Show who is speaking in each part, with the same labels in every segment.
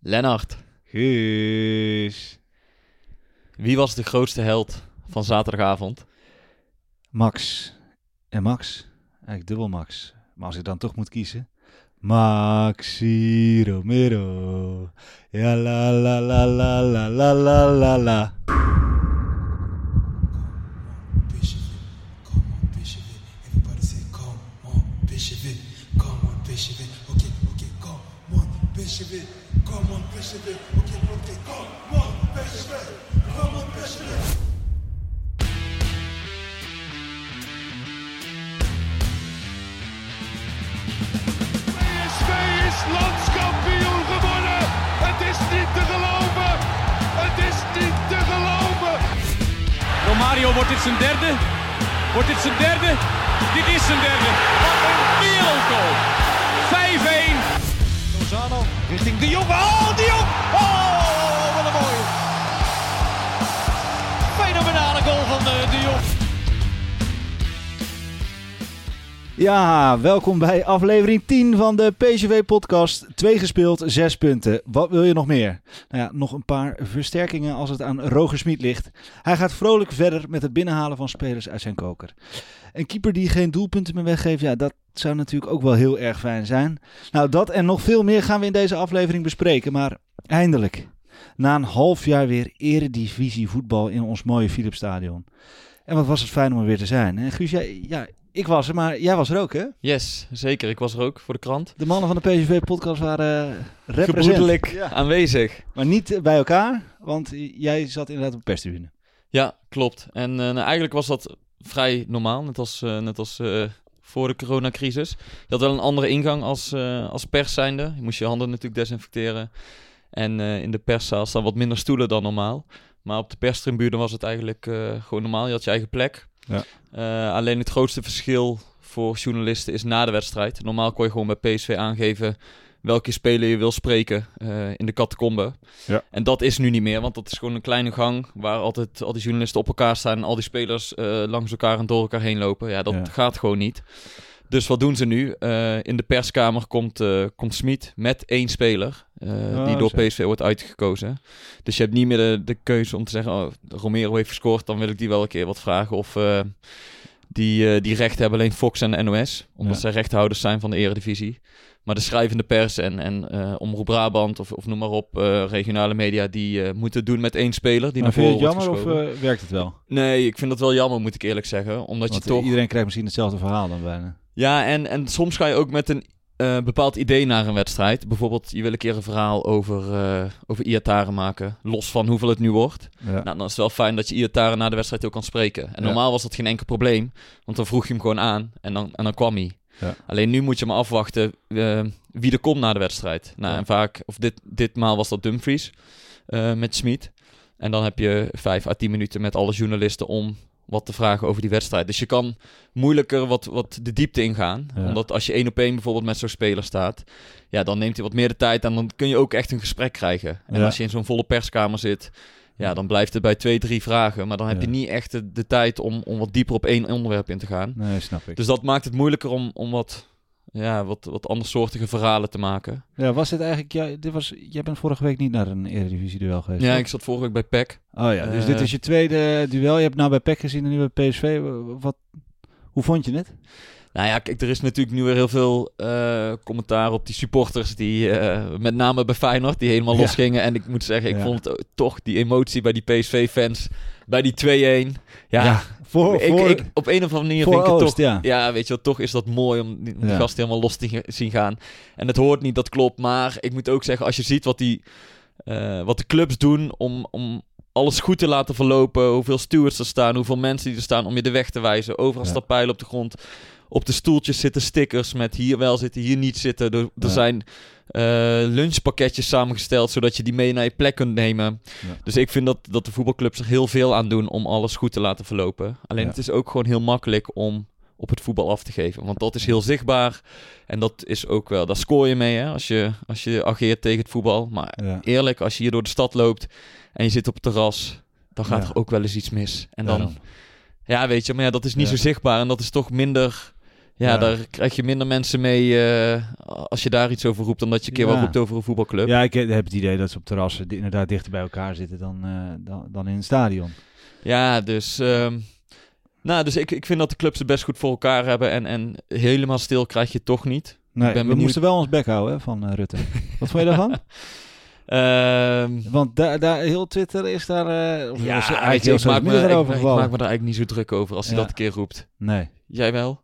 Speaker 1: Lennart,
Speaker 2: Guus.
Speaker 1: wie was de grootste held van zaterdagavond?
Speaker 2: Max. En Max. Eigenlijk dubbel Max. Maar als ik dan toch moet kiezen. Maxi Romero. Ja la la la la la la la la
Speaker 3: Romario, wordt dit zijn derde? Wordt dit zijn derde? Dit is zijn derde. Wat een wereldgoal. 5-1.
Speaker 4: Lozano richting De Jong. Oh, De Jong. Oh, wat een mooie. Fenomenale goal van eh, De
Speaker 2: Ja, welkom bij aflevering 10 van de PSV-podcast. Twee gespeeld, zes punten. Wat wil je nog meer? Nou ja, nog een paar versterkingen als het aan Roger Smit ligt. Hij gaat vrolijk verder met het binnenhalen van spelers uit zijn koker. Een keeper die geen doelpunten meer weggeeft, ja, dat zou natuurlijk ook wel heel erg fijn zijn. Nou, dat en nog veel meer gaan we in deze aflevering bespreken. Maar eindelijk, na een half jaar weer eredivisie voetbal in ons mooie Philipsstadion. En wat was het fijn om er weer te zijn. En Guus, ja, ik was er, maar jij was er ook, hè?
Speaker 1: Yes, zeker. Ik was er ook voor de krant.
Speaker 2: De mannen van de PSV-podcast waren uh, represent.
Speaker 1: Gebroedelijk
Speaker 2: Ja.
Speaker 1: aanwezig.
Speaker 2: Maar niet eh, bij elkaar, want jij zat inderdaad op de perstribune.
Speaker 1: Ja, klopt. En eh, nou, eigenlijk was dat vrij normaal, net als, eh, net als eh, voor de coronacrisis. Je had wel een andere ingang als, eh, als pers zijnde. Je moest je handen natuurlijk desinfecteren. En eh, in de perszaal staan wat minder stoelen dan normaal. Maar op de perstribune was het eigenlijk eh, gewoon normaal. Je had je eigen plek.
Speaker 2: Ja.
Speaker 1: Eh, alleen het grootste verschil voor journalisten is na de wedstrijd. Normaal kon je gewoon bij PSV aangeven welke speler je wil spreken eh, in de catacombe.
Speaker 2: Ja.
Speaker 1: En dat is nu niet meer, want dat is gewoon een kleine gang waar altijd al die journalisten op elkaar staan en al die spelers eh, langs elkaar en door elkaar heen lopen. Ja, dat
Speaker 2: Ja.
Speaker 1: gaat gewoon niet. Dus wat doen ze nu? Eh, in de perskamer komt, eh komt Smit met één speler eh,
Speaker 2: Oh,
Speaker 1: die door. PSV wordt uitgekozen. Dus je hebt niet meer de, de keuze om te zeggen, oh, Romero heeft gescoord, dan wil ik die wel een keer wat vragen. Of die, die rechten hebben alleen Fox en NOS, omdat
Speaker 2: Ja.
Speaker 1: zij rechtenhouders zijn van de eredivisie. Maar de schrijvende pers en, en Omroep Brabant of, of noem maar op, regionale media, die moeten doen met één speler die
Speaker 2: maar
Speaker 1: naar
Speaker 2: vind je het jammer of werkt het wel?
Speaker 1: Nee, ik vind dat wel jammer, moet ik eerlijk zeggen. Omdat
Speaker 2: Want
Speaker 1: je toch...
Speaker 2: iedereen krijgt misschien hetzelfde verhaal dan bijna.
Speaker 1: Ja, en, en soms ga je ook met een eh, bepaald idee naar een wedstrijd. Bijvoorbeeld, je wil een keer een verhaal over, eh over Iataren maken. Los van hoeveel het nu wordt.
Speaker 2: Ja.
Speaker 1: Nou, dan is het wel fijn dat je Iataren na de wedstrijd ook kan spreken. En
Speaker 2: Ja.
Speaker 1: normaal was dat geen enkel probleem. Want dan vroeg je hem gewoon aan en dan, en dan kwam hij.
Speaker 2: Ja.
Speaker 1: Alleen nu moet je maar afwachten eh, wie er komt na de wedstrijd. Nou, en vaak, of dit, ditmaal was dat Dumfries met Smit. En dan heb je vijf à tien minuten met alle journalisten om wat te vragen over die wedstrijd. Dus je kan moeilijker wat, wat de diepte ingaan.
Speaker 2: Ja.
Speaker 1: Omdat als je één op één bijvoorbeeld met zo'n speler staat, ja, dan neemt hij wat meer de tijd en dan kun je ook echt een gesprek krijgen. En
Speaker 2: Ja.
Speaker 1: als je in zo'n volle perskamer zit, ja, dan blijft het bij twee, drie vragen. Maar dan heb
Speaker 2: Ja.
Speaker 1: je niet echt de, de tijd om, om wat dieper op één onderwerp in te gaan.
Speaker 2: Nee, snap ik.
Speaker 1: Dus dat maakt het moeilijker om, om wat, ja, wat, wat andersoortige verhalen te maken.
Speaker 2: ja, was dit eigenlijk... Ja, dit was, jij bent vorige week niet naar een Eredivisie-duel geweest,
Speaker 1: Ja,
Speaker 2: toch?
Speaker 1: ik zat vorige week bij PEC.
Speaker 2: Oh ja, dus
Speaker 1: Eh,
Speaker 2: dit is je tweede duel. Je hebt nou bij PEC gezien en nu bij PSV. Wat, hoe vond je het?
Speaker 1: Nou ja, kijk, er is natuurlijk nu weer heel veel eh, commentaar op die supporters die, eh, met name bij Feyenoord, die helemaal
Speaker 2: Ja.
Speaker 1: losgingen. En ik moet zeggen, ik
Speaker 2: Ja.
Speaker 1: vond het toch die emotie bij die PSV-fans, bij die 2-1. Ja,
Speaker 2: voor,
Speaker 1: ik,
Speaker 2: voor,
Speaker 1: ik, op een of andere manier vind ik het
Speaker 2: Oost,
Speaker 1: toch...
Speaker 2: ja.
Speaker 1: Ja, weet je wel, toch is dat mooi om die, die
Speaker 2: Ja.
Speaker 1: gasten helemaal los te zien gaan. En het hoort niet, dat klopt. Maar ik moet ook zeggen, als je ziet wat, die, eh, wat de clubs doen om, om alles goed te laten verlopen. Hoeveel stewards er staan, hoeveel mensen die er staan om je de weg te wijzen. Overal
Speaker 2: Ja.
Speaker 1: op de grond. Op de stoeltjes zitten stickers met hier wel zitten, hier niet zitten. Er, er
Speaker 2: Ja.
Speaker 1: zijn eh, lunchpakketjes samengesteld, zodat je die mee naar je plek kunt nemen.
Speaker 2: Ja.
Speaker 1: Dus ik vind dat, dat de voetbalclubs er heel veel aan doen om alles goed te laten verlopen. Alleen
Speaker 2: Ja.
Speaker 1: het is ook gewoon heel makkelijk om op het voetbal af te geven. Want dat is heel zichtbaar. En dat is ook wel, daar scoor je mee hè, als, je, als je ageert tegen het voetbal. Maar eerlijk, als je hier door de stad loopt en je zit op het terras, dan gaat er ook wel eens iets mis. En dan, ja, weet je, maar ja, dat is niet zo zichtbaar en dat is toch minder. Ja,
Speaker 2: Ja.
Speaker 1: daar krijg je minder mensen mee eh, als je daar iets over roept dan dat je een keer
Speaker 2: Ja.
Speaker 1: wat roept over een voetbalclub.
Speaker 2: Ja, ik heb het idee dat ze op terrassen inderdaad dichter bij elkaar zitten dan, eh, dan, dan in het stadion.
Speaker 1: Ja, dus, ehm, nou, dus ik, ik vind dat de clubs het best goed voor elkaar hebben en, en helemaal stil krijg je toch niet.
Speaker 2: Nee,
Speaker 1: Ik ben
Speaker 2: we
Speaker 1: benieuwd.
Speaker 2: moesten wel ons bek houden hè, van eh, Rutte. Wat vond je daarvan?
Speaker 1: Ehm,
Speaker 2: Want daar, daar, heel Twitter is daar...
Speaker 1: ja, ik, maak me,
Speaker 2: media
Speaker 1: ik,
Speaker 2: erover
Speaker 1: ik
Speaker 2: gevallen.
Speaker 1: maak me daar eigenlijk niet zo druk over als hij
Speaker 2: Ja.
Speaker 1: dat een keer roept.
Speaker 2: Nee.
Speaker 1: Jij wel?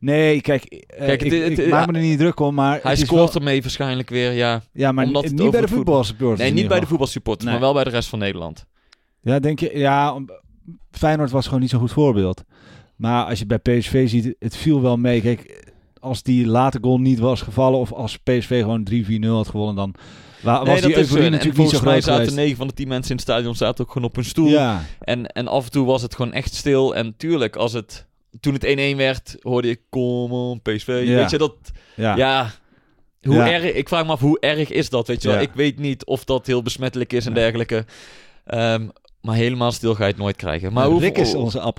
Speaker 2: Nee, kijk,
Speaker 1: Kijk,
Speaker 2: ik,
Speaker 1: het- het-
Speaker 2: ik maak me er niet druk om, maar...
Speaker 1: Hij scoort
Speaker 2: wel-
Speaker 1: ermee waarschijnlijk weer, ja.
Speaker 2: Ja, maar
Speaker 1: omdat
Speaker 2: niet bij de voetbalsupporters.
Speaker 1: Nee, niet bij de voetbalsupporters,
Speaker 2: Nee.
Speaker 1: maar wel bij de rest van Nederland.
Speaker 2: Ja, denk je... Ja, om- Feyenoord was gewoon niet zo'n goed voorbeeld. Maar als je bij PSV ziet, het viel wel mee. Kijk, als die late goal niet was gevallen... of als PSV gewoon 3-4-0 had gewonnen... dan wa- was die euforie
Speaker 1: En- en
Speaker 2: natuurlijk niet zo groot
Speaker 1: zaten
Speaker 2: geweest.
Speaker 1: 9 van de 10 mensen in het stadion zaten ook gewoon op hun stoel.
Speaker 2: Ja,
Speaker 1: En, en af en toe was het gewoon echt stil. En tuurlijk, als het, toen het 1-1 werd, hoorde ik, kom on, PSV.
Speaker 2: Ja.
Speaker 1: Weet je, dat,
Speaker 2: ja.
Speaker 1: ja... Hoe
Speaker 2: Ja.
Speaker 1: erg, ik vraag me af, hoe erg is dat? Weet je wel? Ik weet niet of dat heel besmettelijk is en dergelijke. Ehm, maar helemaal stil ga je het nooit krijgen. Maar hoe,
Speaker 2: Rick is onze App.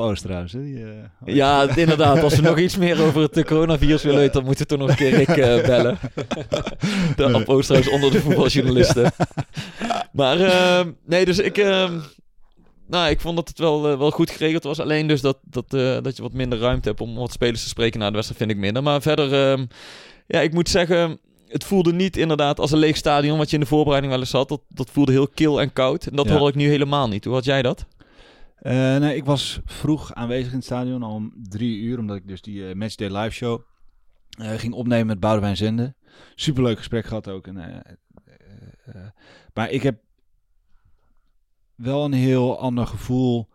Speaker 2: Hè? Die, eh,
Speaker 1: Ja, inderdaad. Als we nog iets meer over het coronavirus willen weten, dan moeten we toch nog een keer Rick eh, bellen. De
Speaker 2: Nee.
Speaker 1: Onder de voetbaljournalisten. Maar ehm, nee, dus ik... nou, ik vond dat het wel, eh, wel goed geregeld was. Alleen dus dat, dat, eh, dat je wat minder ruimte hebt om wat spelers te spreken na de wedstrijd, vind ik minder. Maar verder, ehm, ja, ik moet zeggen, het voelde niet inderdaad als een leeg stadion, wat je in de voorbereiding wel eens had. Dat, dat voelde heel kil en koud. En dat
Speaker 2: Ja.
Speaker 1: had ik nu helemaal niet. Hoe had jij dat?
Speaker 2: Eh, nee, ik was vroeg aanwezig in het stadion, al om drie uur, omdat ik dus die Matchday live show ging opnemen met Boudewijn Zende. Superleuk gesprek gehad ook. En, maar ik heb wel een heel ander gevoel.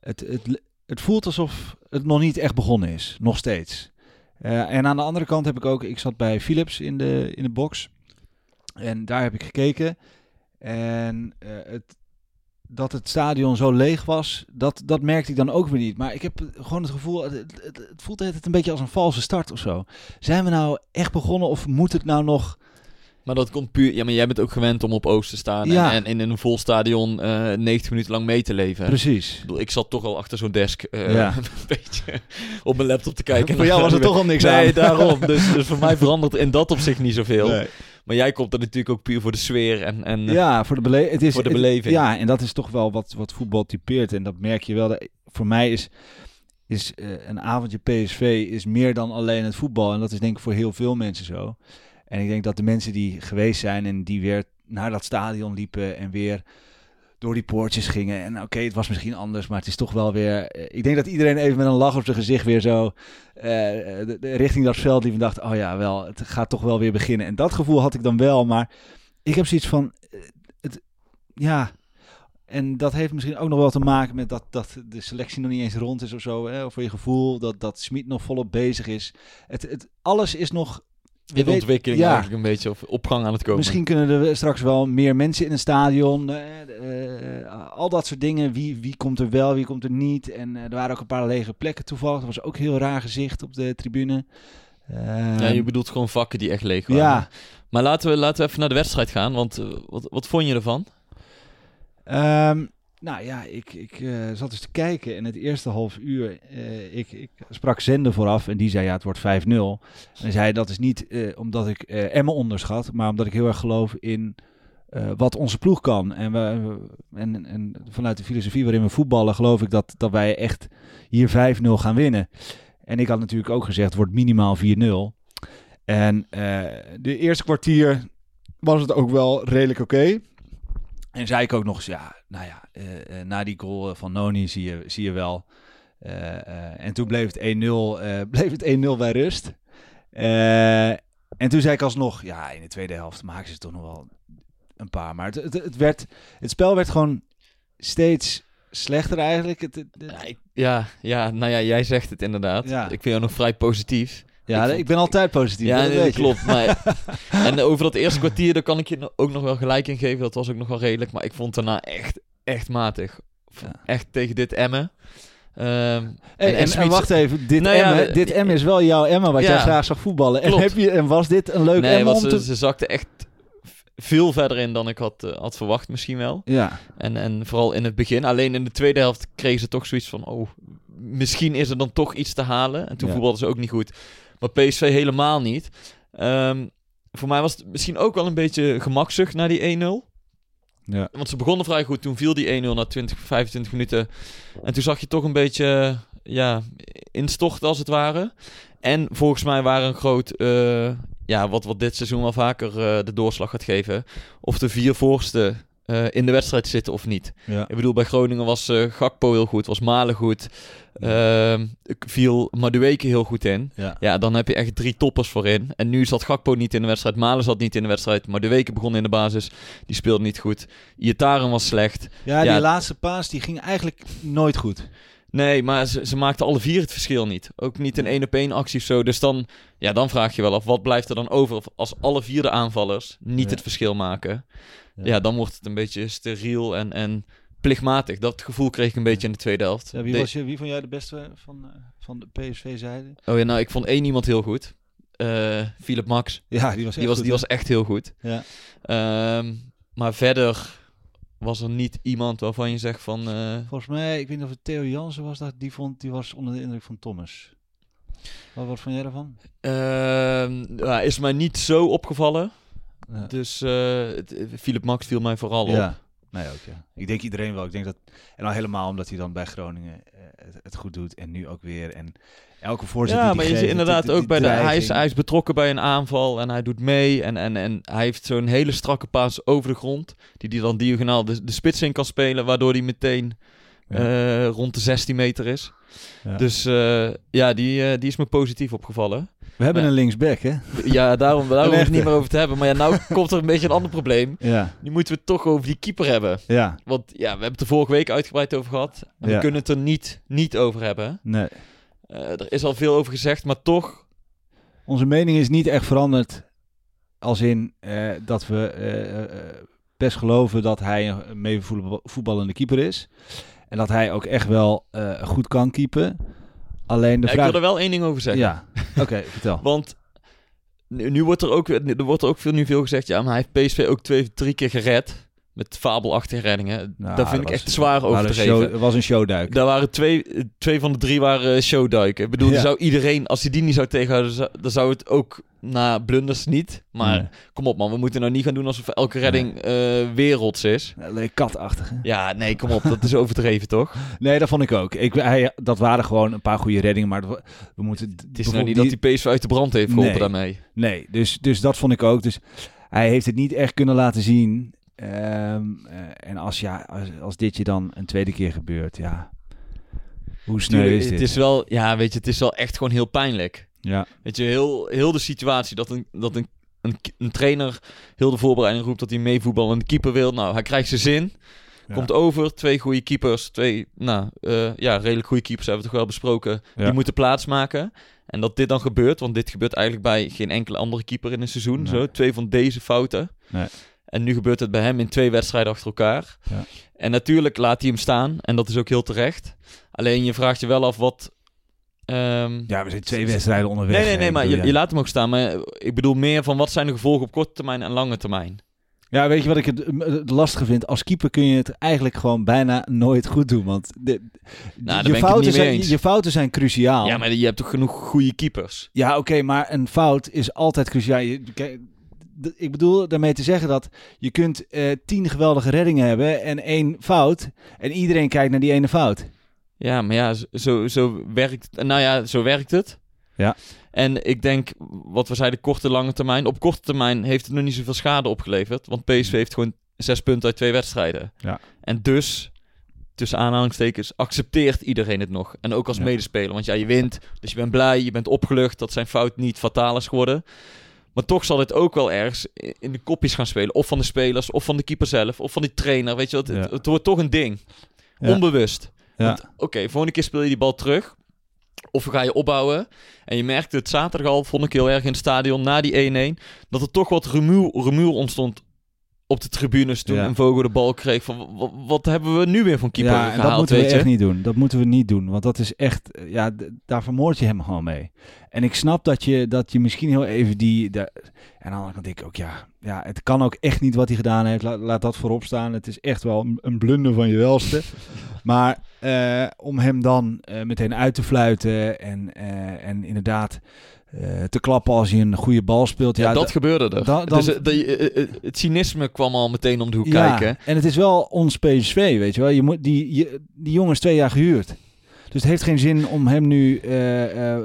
Speaker 2: Het, het, het voelt alsof het nog niet echt begonnen is, nog steeds. Eh, en aan de andere kant heb ik ook, ik zat bij Philips in de, in de box. En daar heb ik gekeken. En eh, het, dat het stadion zo leeg was, dat, dat merkte ik dan ook weer niet. Maar ik heb gewoon het gevoel, het, het, voelt het een beetje als een valse start of zo. Zijn we nou echt begonnen of moet het nou nog...
Speaker 1: Maar dat komt puur... Ja, maar jij bent ook gewend om op Oost te staan
Speaker 2: Ja.
Speaker 1: en, en in een vol stadion eh 90 minuten lang mee te leven.
Speaker 2: Precies.
Speaker 1: Ik, bedoel, ik zat toch al achter zo'n desk eh,
Speaker 2: Ja.
Speaker 1: een beetje op mijn laptop te kijken.
Speaker 2: Voor jou was er toch al niks
Speaker 1: nee,
Speaker 2: aan.
Speaker 1: daarom. Dus, dus voor mij verandert in dat opzicht niet zoveel.
Speaker 2: Nee.
Speaker 1: Maar jij komt er natuurlijk ook puur voor de sfeer en... en
Speaker 2: Ja, voor de, bele het is,
Speaker 1: Voor de
Speaker 2: het-
Speaker 1: beleving.
Speaker 2: ja, en dat is toch wel wat, wat voetbal typeert. En dat merk je wel. Dat- Voor mij is, is eh, een avondje PSV is meer dan alleen het voetbal. En dat is denk ik voor heel veel mensen zo. En ik denk dat de mensen die geweest zijn en die weer naar dat stadion liepen en weer door die poortjes gingen. En oké, het was misschien anders, maar het is toch wel weer... eh, ik denk dat iedereen even met een lach op zijn gezicht weer zo eh, de- richting dat veld liep en dacht... Oh ja, wel, het gaat toch wel weer beginnen. En dat gevoel had ik dan wel, maar ik heb zoiets van... eh, het, ja, en dat heeft misschien ook nog wel te maken met dat, dat de selectie nog niet eens rond is of zo. Hè? Of voor je gevoel dat, dat Smit nog volop bezig is. Het, het, alles is nog...
Speaker 1: in
Speaker 2: weten-
Speaker 1: ontwikkeling
Speaker 2: ja.
Speaker 1: eigenlijk een beetje, of opgang aan het komen.
Speaker 2: Misschien kunnen er straks wel meer mensen in een stadion. eh, eh, al dat soort dingen. Wie, wie komt er wel, wie komt er niet. En eh, er waren ook een paar lege plekken toevallig. Dat was ook heel raar gezicht op de tribune.
Speaker 1: Ja, je
Speaker 2: Ehm,
Speaker 1: bedoelt gewoon vakken die echt leeg waren.
Speaker 2: ja,
Speaker 1: Maar laten we, laten we even naar de wedstrijd gaan, want wat, wat vond je ervan?
Speaker 2: Ehm, nou ja, ik, ik eh, zat eens te kijken en het eerste half uur, eh, ik, ik sprak Zende vooraf en die zei ja, het wordt 5-0. En hij zei dat is niet eh, omdat ik Emma onderschat, maar omdat ik heel erg geloof in wat onze ploeg kan. En, we, en, en vanuit de filosofie waarin we voetballen geloof ik dat, dat wij echt hier 5-0 gaan winnen. En ik had natuurlijk ook gezegd, het wordt minimaal 4-0. En de eerste kwartier was het ook wel redelijk oké. En zei ik ook nog eens, ja, nou ja, eh, eh, na die goal eh, van Noni zie je, zie je wel. En toen bleef het 1-0, eh, bleef het 1-0 bij rust. En toen zei ik alsnog, ja, in de tweede helft maken ze toch nog wel een paar. Maar het, het, het, werd, het spel werd gewoon steeds slechter eigenlijk. Het, het- het-
Speaker 1: Ja, ja, ja, nou ja, jij zegt het inderdaad.
Speaker 2: Ja.
Speaker 1: Ik vind jou nog vrij positief.
Speaker 2: Ja,
Speaker 1: ik
Speaker 2: ben altijd positief.
Speaker 1: Ja,
Speaker 2: dat
Speaker 1: nee, klopt. Maar, en over dat eerste kwartier, daar kan ik je ook nog wel gelijk in geven. Dat was ook nog wel redelijk. Maar ik vond daarna echt, echt matig.
Speaker 2: Ja.
Speaker 1: Echt tegen dit Emmen. Ehm, En-
Speaker 2: en,
Speaker 1: en
Speaker 2: en,
Speaker 1: Smit-
Speaker 2: wacht even, dit,
Speaker 1: Nou
Speaker 2: Emmen, dit Emmen is wel jouw Emma wat
Speaker 1: Ja.
Speaker 2: jij graag zag voetballen. En, heb je, en was dit een leuk
Speaker 1: nee,
Speaker 2: om
Speaker 1: ze,
Speaker 2: te...
Speaker 1: ze zakte echt veel verder in dan ik had, eh, had verwacht misschien wel.
Speaker 2: Ja,
Speaker 1: En, en vooral in het begin. Alleen in de tweede helft kregen ze toch zoiets van... Oh, misschien is er dan toch iets te halen. En toen
Speaker 2: Ja.
Speaker 1: voetbalden ze ook niet goed. Maar PSV helemaal niet. Ehm, voor mij was het misschien ook wel een beetje gemakzucht naar die 1-0.
Speaker 2: ja.
Speaker 1: Want ze begonnen vrij goed. Toen viel die 1-0 na 20, 25 minuten. En toen zag je toch een beetje ja, instorten als het ware. En volgens mij waren een groot... eh, ja, wat, wat dit seizoen wel vaker eh, de doorslag gaat geven. Of de vier voorste eh, in de wedstrijd zitten of niet.
Speaker 2: ja.
Speaker 1: Ik bedoel, bij Groningen was eh, Gakpo heel goed. Was Malen goed. Ik viel Madueke heel goed in.
Speaker 2: Ja.
Speaker 1: Ja, dan heb je echt drie toppers voorin. En nu zat Gakpo niet in de wedstrijd. Malen zat niet in de wedstrijd. Maar de weken begon in de basis. Die speelde niet goed. Iataren was slecht.
Speaker 2: Ja,
Speaker 1: Ja.
Speaker 2: die laatste paas die ging eigenlijk nooit goed.
Speaker 1: Nee, maar ze, ze maakten alle vier het verschil niet. Ook niet een één op één actie of zo. Dus dan, ja, dan vraag je wel af, wat blijft er dan over als alle vier de aanvallers niet
Speaker 2: Ja.
Speaker 1: het verschil maken?
Speaker 2: Ja.
Speaker 1: Ja. dan wordt het een beetje steriel en, en plichtmatig. Dat gevoel kreeg ik een beetje in de tweede helft.
Speaker 2: Ja, wie, was je, wie vond jij de beste van, eh, van de PSV-zijde?
Speaker 1: Oh ja, nou, ik vond één iemand heel goed. Eh Philip Max.
Speaker 2: Ja, die was echt
Speaker 1: Die was,
Speaker 2: goed,
Speaker 1: die was echt heel goed.
Speaker 2: Ja.
Speaker 1: Ehm, maar verder was er niet iemand waarvan je zegt van... eh,
Speaker 2: Volgens mij, ik weet niet of het Theo Jansen was, dat, die, vond, die was onder de indruk van Thomas. Wat, wat vond jij daarvan?
Speaker 1: ehm, ja, is mij niet zo opgevallen.
Speaker 2: Ja.
Speaker 1: Dus het- Philip Max viel mij vooral op.
Speaker 2: Ja, nee ook ja. Ik denk iedereen wel. Ik denk dat, en al helemaal omdat hij dan bij Groningen eh, het, het goed doet en nu ook weer. En elke voorzet
Speaker 1: Ja,
Speaker 2: die
Speaker 1: maar
Speaker 2: die
Speaker 1: je ziet inderdaad
Speaker 2: die-
Speaker 1: ook bij de... Hij is, hij is betrokken bij een aanval en hij doet mee. En, en, en hij heeft zo'n hele strakke paas over de grond. Die hij dan diagonaal de, de spits in kan spelen. Waardoor hij meteen
Speaker 2: Ja.
Speaker 1: eh, rond de 16 meter is.
Speaker 2: Ja.
Speaker 1: Dus eh, ja, die, eh, die is me positief opgevallen.
Speaker 2: We hebben een linksback, hè?
Speaker 1: Ja, daarom, daar hoeven we het niet meer over te hebben. Maar ja, nou komt er een beetje een ander probleem.
Speaker 2: Ja,
Speaker 1: Nu moeten we het toch over die keeper hebben.
Speaker 2: ja,
Speaker 1: Want ja, we hebben het er vorige week uitgebreid over gehad. En
Speaker 2: Ja.
Speaker 1: we kunnen het er niet, niet over hebben.
Speaker 2: nee.
Speaker 1: Er is al veel over gezegd, maar toch...
Speaker 2: Onze mening is niet echt veranderd. Als in dat we best geloven dat hij een meevoetballende keeper is. En dat hij ook echt wel eh, goed kan keepen. Alleen de
Speaker 1: Ja, ik
Speaker 2: vraag...
Speaker 1: wil er wel één ding over zeggen.
Speaker 2: Ja, oké, vertel.
Speaker 1: Want nu, nu wordt er ook, er wordt er ook veel, nu veel gezegd... Ja, maar hij heeft PSV ook twee, drie keer gered. Met fabelachtige reddingen.
Speaker 2: Nou,
Speaker 1: Daar vind
Speaker 2: dat
Speaker 1: ik echt zwaar
Speaker 2: waren
Speaker 1: over te
Speaker 2: een show-
Speaker 1: geven.
Speaker 2: Het was een showduik.
Speaker 1: Daar waren twee, twee van de drie waren showduiken. Ik bedoel,
Speaker 2: Ja.
Speaker 1: zou iedereen, als hij die niet zou tegenhouden, zou- dan zou het ook na blunders niet. Maar
Speaker 2: Nee.
Speaker 1: kom op man, we moeten nou niet gaan doen alsof elke redding eh, werelds is.
Speaker 2: Alleen katachtig. hè?
Speaker 1: Ja, nee, kom op, dat is overdreven toch?
Speaker 2: Nee, dat vond ik ook. Ik, hij, dat waren gewoon een paar goede reddingen, maar we, we moeten...
Speaker 1: Het is nou niet dat die PSV uit de brand heeft geholpen
Speaker 2: Nee.
Speaker 1: daarmee.
Speaker 2: Nee, dus, dus dat vond ik ook. Dus hij heeft het niet echt kunnen laten zien. Ehm, eh, en als, ja, als, als dit je dan een tweede keer gebeurt, ja... Hoe sneu
Speaker 1: Tuurlijk,
Speaker 2: is dit?
Speaker 1: het is wel, ja, weet je, het is wel echt gewoon heel pijnlijk.
Speaker 2: Ja,
Speaker 1: Weet je, heel, heel de situatie dat een, dat een, een, een trainer heel de voorbereiding roept dat hij meevoetbal en de keeper wil. Nou, hij krijgt zijn zin.
Speaker 2: Ja.
Speaker 1: Komt over, twee goede keepers, twee, nou, eh, ja, redelijk goede keepers hebben we toch wel besproken.
Speaker 2: Ja.
Speaker 1: Die moeten plaatsmaken. En dat dit dan gebeurt, want dit gebeurt eigenlijk bij geen enkele andere keeper in een seizoen.
Speaker 2: Nee.
Speaker 1: Zo, twee van deze fouten.
Speaker 2: Nee.
Speaker 1: En nu gebeurt het bij hem in twee wedstrijden achter elkaar.
Speaker 2: Ja.
Speaker 1: En natuurlijk laat hij hem staan. En dat is ook heel terecht. Alleen je vraagt je wel af wat... ehm,
Speaker 2: ja we zijn twee wedstrijden onderweg.
Speaker 1: Nee, nee, nee, maar je,
Speaker 2: ja.
Speaker 1: je laat hem ook staan. Maar ik bedoel meer van wat zijn de gevolgen op korte termijn en lange termijn.
Speaker 2: Ja, weet je wat ik het, het lastige vind? Als keeper kun je het eigenlijk gewoon bijna nooit goed doen. Want de,
Speaker 1: daar
Speaker 2: je, fouten zijn, je fouten zijn cruciaal.
Speaker 1: Ja, maar je hebt toch genoeg goede keepers?
Speaker 2: Ja, oké, maar een fout is altijd cruciaal. Je- ik bedoel daarmee te zeggen dat je kunt eh, tien geweldige reddingen hebben en één fout. En iedereen kijkt naar die ene fout.
Speaker 1: Ja, maar ja, zo, zo werkt Nou ja, zo werkt het.
Speaker 2: Ja.
Speaker 1: En ik denk, wat we zeiden, korte, lange termijn. Op korte termijn heeft het nog niet zoveel schade opgeleverd. Want PSV heeft gewoon zes punten uit twee wedstrijden.
Speaker 2: Ja.
Speaker 1: En dus, tussen aanhalingstekens, accepteert iedereen het nog. En ook als
Speaker 2: Ja.
Speaker 1: medespeler. Want ja, je wint, dus je bent blij, je bent opgelucht dat zijn fout niet fataal is geworden. Maar toch zal dit ook wel ergens in de kopjes gaan spelen. Of van de spelers, of van de keeper zelf, of van die trainer. Weet je wat? Het,
Speaker 2: Ja.
Speaker 1: het wordt toch een ding.
Speaker 2: Ja.
Speaker 1: Onbewust.
Speaker 2: Ja.
Speaker 1: Oké, volgende keer speel je die bal terug. Of ga je opbouwen. En je merkte het zaterdag al, vond ik heel erg in het stadion, na die 1-1, dat er toch wat rumoer, rumoer ontstond op de tribunes toen
Speaker 2: Ja.
Speaker 1: een Vogel de bal kreeg. Van, wa- wa- wat hebben we nu weer van keeper
Speaker 2: ja, en
Speaker 1: gehaald,
Speaker 2: dat moeten we
Speaker 1: weet
Speaker 2: echt
Speaker 1: je?
Speaker 2: niet doen. Dat moeten we niet doen. Want dat is echt, ja, daar vermoord je hem gewoon mee. En ik snap dat je, dat je misschien heel even die. De, en kant denk ik ook, ja, ja, het kan ook echt niet wat hij gedaan heeft. Laat, laat dat voorop staan. Het is echt wel een, een blunder van je welste. maar eh, om hem dan eh, meteen uit te fluiten en, eh, en inderdaad te klappen als hij een goede bal speelt.
Speaker 1: Ja,
Speaker 2: Ja,
Speaker 1: dat
Speaker 2: da-
Speaker 1: gebeurde er.
Speaker 2: dan-
Speaker 1: dus, eh, de- eh, eh, het cynisme kwam al meteen om de hoek
Speaker 2: ja,
Speaker 1: kijken.
Speaker 2: en het is wel ons PSV, weet je wel. Je moet, die, je, die jongen is twee jaar gehuurd. Dus het heeft geen zin om hem nu... eh, eh,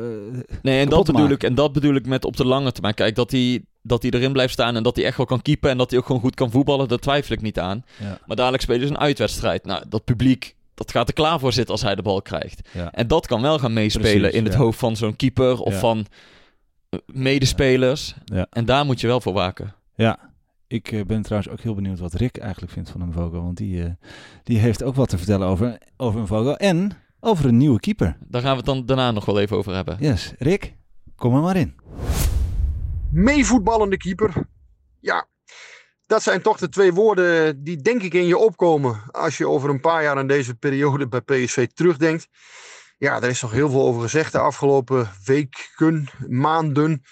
Speaker 1: Nee, en dat,
Speaker 2: te
Speaker 1: bedoel ik, en dat bedoel ik met op de lange termijn. Kijk, dat hij, dat hij erin blijft staan en dat hij echt wel kan keepen en dat hij ook gewoon goed kan voetballen, daar twijfel ik niet aan.
Speaker 2: Ja.
Speaker 1: Maar dadelijk spelen ze een uitwedstrijd. Nou, dat publiek, dat gaat er klaar voor zitten als hij de bal krijgt.
Speaker 2: ja.
Speaker 1: En dat kan wel gaan meespelen
Speaker 2: Precies,
Speaker 1: in het
Speaker 2: ja.
Speaker 1: hoofd van zo'n keeper of
Speaker 2: Ja.
Speaker 1: van eh, medespelers.
Speaker 2: Ja.
Speaker 1: En daar moet je wel voor waken.
Speaker 2: ja. Ik eh, ben trouwens ook heel benieuwd wat Rick eigenlijk vindt van een Vogel. Want die, eh, die heeft ook wat te vertellen over, over een Vogel. En over een nieuwe keeper.
Speaker 1: Daar gaan we het dan daarna nog wel even over hebben.
Speaker 2: Yes, Rick, kom er maar in.
Speaker 5: meevoetballende keeper. Ja, dat zijn toch de twee woorden die denk ik in je opkomen als je over een paar jaar aan deze periode bij PSV terugdenkt. Ja, er is nog heel veel over gezegd de afgelopen weken, maanden.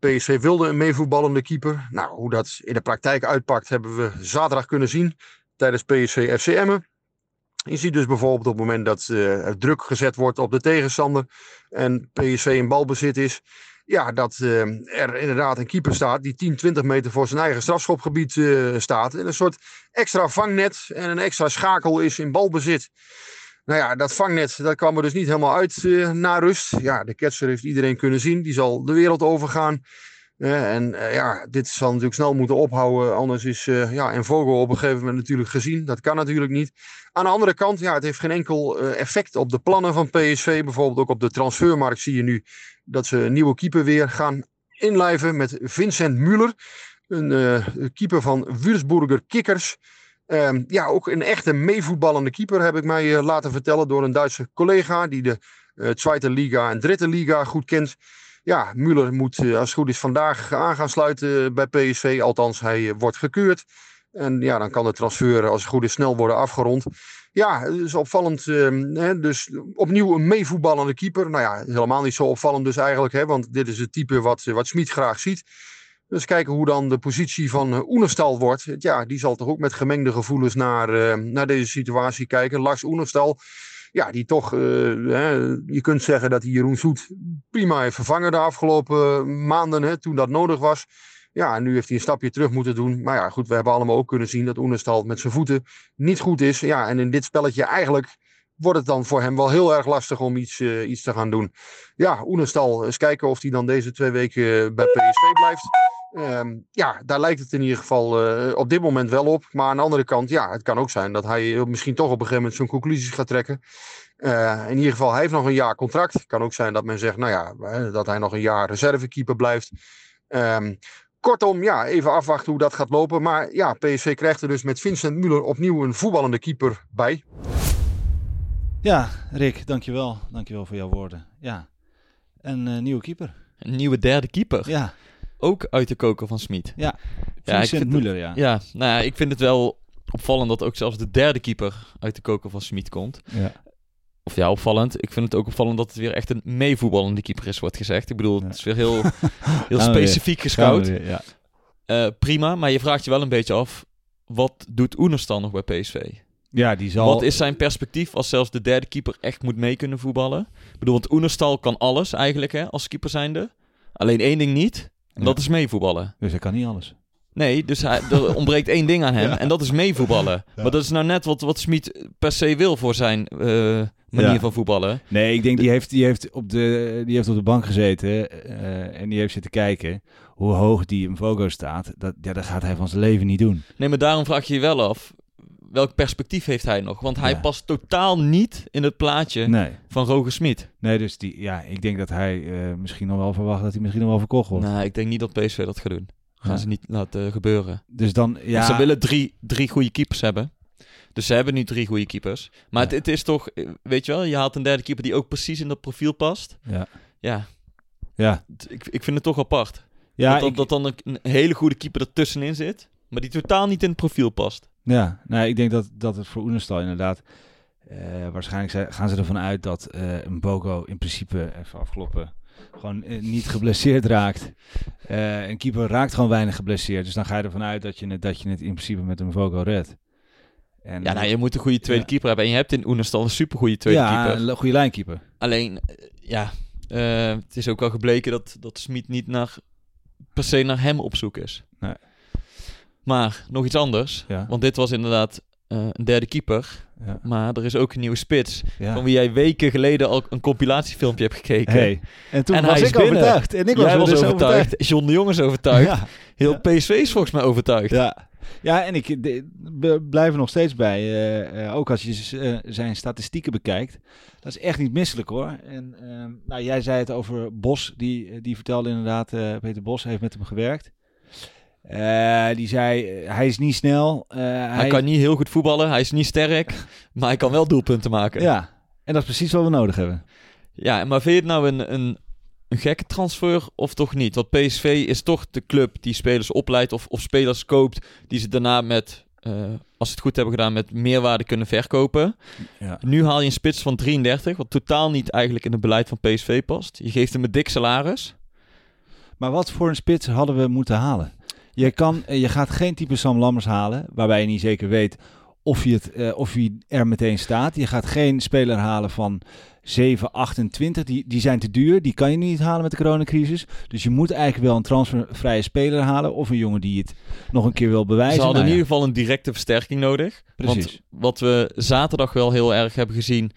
Speaker 5: PSV wilde een meevoetballende keeper. Nou, hoe dat in de praktijk uitpakt hebben we zaterdag kunnen zien tijdens PSV FC Emmen. Je ziet dus bijvoorbeeld op het moment dat eh, er druk gezet wordt op de tegenstander en PSV in balbezit is, ja, dat eh, er inderdaad een keeper staat die 10, 20 meter voor zijn eigen strafschopgebied eh, staat. En een soort extra vangnet en een extra schakel is in balbezit. Nou ja, dat vangnet dat kwam er dus niet helemaal uit eh, na rust. Ja, de ketser heeft iedereen kunnen zien. Die zal de wereld overgaan. Eh, en eh, ja, dit zal natuurlijk snel moeten ophouden. Anders is ja, en Vogel op een gegeven moment natuurlijk gezien. Dat kan natuurlijk niet. Aan de andere kant, ja, het heeft geen enkel effect op de plannen van PSV. Bijvoorbeeld ook op de transfermarkt zie je nu dat ze een nieuwe keeper weer gaan inlijven met Vincent Müller. Een keeper van Würzburger Kickers. Ehm, ja, ook een echte meevoetballende keeper heb ik mij eh, laten vertellen door een Duitse collega die de eh Tweede Liga en Dritte Liga goed kent. Ja, Müller moet eh, als het goed is vandaag aan gaan sluiten bij PSV. Althans, hij wordt gekeurd. En ja, dan kan de transfer als het goed is snel worden afgerond. Ja, het is opvallend. ehm, hè, dus opnieuw een meevoetballende keeper. Nou ja, helemaal niet zo opvallend dus eigenlijk. Hè, want dit is het type wat, wat Smit graag ziet. Dus kijken hoe dan de positie van uh, Oenerstal wordt. Ja, die zal toch ook met gemengde gevoelens naar, uh, naar deze situatie kijken. Lars Oenerstal, ja, die toch, uh, hè, je kunt zeggen dat hij Jeroen Zoet prima heeft vervangen de afgelopen maanden, hè, toen dat nodig was. Ja, en nu heeft hij een stapje terug moeten doen. Maar ja, goed, we hebben allemaal ook kunnen zien dat Oenerstal met zijn voeten niet goed is. Ja, en in dit spelletje eigenlijk wordt het dan voor hem wel heel erg lastig om iets, iets te gaan doen. Ja, Oenerstal, eens kijken of hij dan deze twee weken bij PSV blijft. Um, ja, daar lijkt het in ieder geval uh, op dit moment wel op. Maar aan de andere kant, ja, het kan ook zijn dat hij misschien toch op een gegeven moment zijn conclusies gaat trekken. Uh, in ieder geval, hij heeft nog een jaar contract. Het kan ook zijn dat men zegt, nou ja, dat hij nog een jaar reservekeeper blijft. Um, kortom, ja, even afwachten hoe dat gaat lopen. Maar ja, PSV krijgt er dus met Vincent Müller opnieuw een voetballende keeper bij.
Speaker 2: Ja, Rick, dankjewel. Dankjewel voor jouw woorden. Ja, een uh, nieuwe keeper.
Speaker 1: Een nieuwe derde keeper.
Speaker 2: Ja.
Speaker 1: Ook uit de koker van Smit.
Speaker 2: Ja, Vincent ja, Müller, ja.
Speaker 1: Ja, nou ja, ik vind het wel opvallend dat ook zelfs de derde keeper uit de koker van Smit komt.
Speaker 2: Ja.
Speaker 1: Of ja, opvallend. Ik vind het ook opvallend dat het weer echt een meevoetballende keeper is, wordt gezegd. Ik bedoel, ja. het is weer heel, heel specifiek gescout.
Speaker 2: Weer, ja.
Speaker 1: uh, prima, maar je vraagt je wel een beetje af, wat doet Oeners dan nog bij PSV?
Speaker 2: Ja, die zal...
Speaker 1: Wat is zijn perspectief als zelfs de derde keeper echt moet mee kunnen voetballen? Ik bedoel, want Oenerstal kan alles eigenlijk, hè, als keeper zijnde. Alleen één ding niet, en dat is meevoetballen.
Speaker 2: Dus hij kan niet alles.
Speaker 1: Nee, dus hij, er ontbreekt één ding aan hem, ja. en dat is meevoetballen. Ja. Maar dat is nou net wat, wat Smit per se wil voor zijn uh, manier van voetballen.
Speaker 2: Nee, ik denk die heeft, die heeft, op, de, die heeft op de bank gezeten uh, en die heeft zitten kijken hoe hoog die in Vogo staat. Dat, ja, dat gaat hij van zijn leven niet doen.
Speaker 1: Nee, maar daarom vraag je je wel af, welk perspectief heeft hij nog? Want hij
Speaker 2: Ja.
Speaker 1: past totaal niet in het plaatje
Speaker 2: Nee.
Speaker 1: van Roger Smit.
Speaker 2: Nee, dus die, ja, ik denk dat hij eh, misschien nog wel verwacht dat hij misschien nog wel verkocht wordt.
Speaker 1: Nou, ik denk niet dat PSV dat gaat doen. Gaan
Speaker 2: Ja.
Speaker 1: ze niet laten gebeuren.
Speaker 2: Dus dan, ja.
Speaker 1: Want ze willen drie, drie goede keepers hebben. Dus ze hebben nu drie goede keepers. Maar het,
Speaker 2: Ja.
Speaker 1: het is toch, eh, weet je wel, je haalt een derde keeper die ook precies in dat profiel past.
Speaker 2: Ja.
Speaker 1: Ja,
Speaker 2: Ja,
Speaker 1: ik, ik vind het toch apart.
Speaker 2: ja,
Speaker 1: dat, dat,
Speaker 2: ik,
Speaker 1: dat dan een, een hele goede keeper ertussenin zit, maar die totaal niet in het profiel past.
Speaker 2: Ja nou, ik denk dat, dat het voor Oenestal inderdaad... eh, waarschijnlijk zijn- gaan ze ervan uit dat eh een Bogo in principe, even afkloppen, gewoon eh, niet geblesseerd raakt. Eh, een keeper raakt gewoon weinig geblesseerd. Dus dan ga je ervan uit dat je het, dat je het in principe met een Bogo redt. En,
Speaker 1: Ja, nou, je moet een goede tweede
Speaker 2: Ja.
Speaker 1: keeper hebben. En je hebt in Oenerstal een supergoeie tweede
Speaker 2: ja,
Speaker 1: keeper.
Speaker 2: een goede lijnkeeper.
Speaker 1: Alleen, eh, ja, eh, het is ook wel gebleken dat, dat Smit niet naar, per se naar hem op zoek is.
Speaker 2: Nee.
Speaker 1: Maar nog iets anders.
Speaker 2: Ja.
Speaker 1: Want dit was inderdaad eh, een derde keeper.
Speaker 2: Ja.
Speaker 1: Maar er is ook een nieuwe spits.
Speaker 2: Ja.
Speaker 1: Van wie jij weken geleden al een compilatiefilmpje hebt gekeken.
Speaker 2: Hey. En toen
Speaker 1: En
Speaker 2: was ik
Speaker 1: binnen.
Speaker 2: overtuigd. En ik was,
Speaker 1: jij was
Speaker 2: dus
Speaker 1: overtuigd. John de Jong is overtuigd.
Speaker 2: Ja.
Speaker 1: Heel
Speaker 2: Ja.
Speaker 1: PSV is volgens mij overtuigd.
Speaker 2: Ja. Ja, en ik blijf er nog steeds bij. eh, eh, ook als je zijn statistieken bekijkt. Dat is echt niet misselijk hoor. En ehm, nou, jij zei het over Bos. Die, die vertelde inderdaad, eh, Peter Bos heeft met hem gewerkt. Eh, die zei, eh, hij is niet snel. eh,
Speaker 1: Hij kan niet heel goed voetballen. Hij is niet sterk. maar hij kan wel doelpunten maken.
Speaker 2: Ja, en dat is precies wat we nodig hebben.
Speaker 1: Ja, maar vind je het nou een, een, een gekke transfer of toch niet? Want PSV is toch de club die spelers opleidt of, of spelers koopt die ze daarna met, als ze het goed hebben gedaan, met meerwaarde kunnen verkopen.
Speaker 2: Ja.
Speaker 1: Nu haal je een spits van 33, wat totaal niet eigenlijk in het beleid van PSV past. Je geeft hem een dik salaris.
Speaker 2: Maar wat voor een spits hadden we moeten halen? Je, kan, eh, je gaat geen type Sam Lammers halen, waarbij je niet zeker weet of hij, het, eh, of hij er meteen staat. Je gaat geen speler halen van 7, 28. Die, die zijn te duur. Die kan je niet halen met de coronacrisis. Dus je moet eigenlijk wel een transfervrije speler halen. Of een jongen die het nog een keer wil bewijzen.
Speaker 1: Ze hadden
Speaker 2: Nou
Speaker 1: in ieder geval een directe versterking nodig.
Speaker 2: Precies.
Speaker 1: Want wat we zaterdag wel heel erg hebben gezien,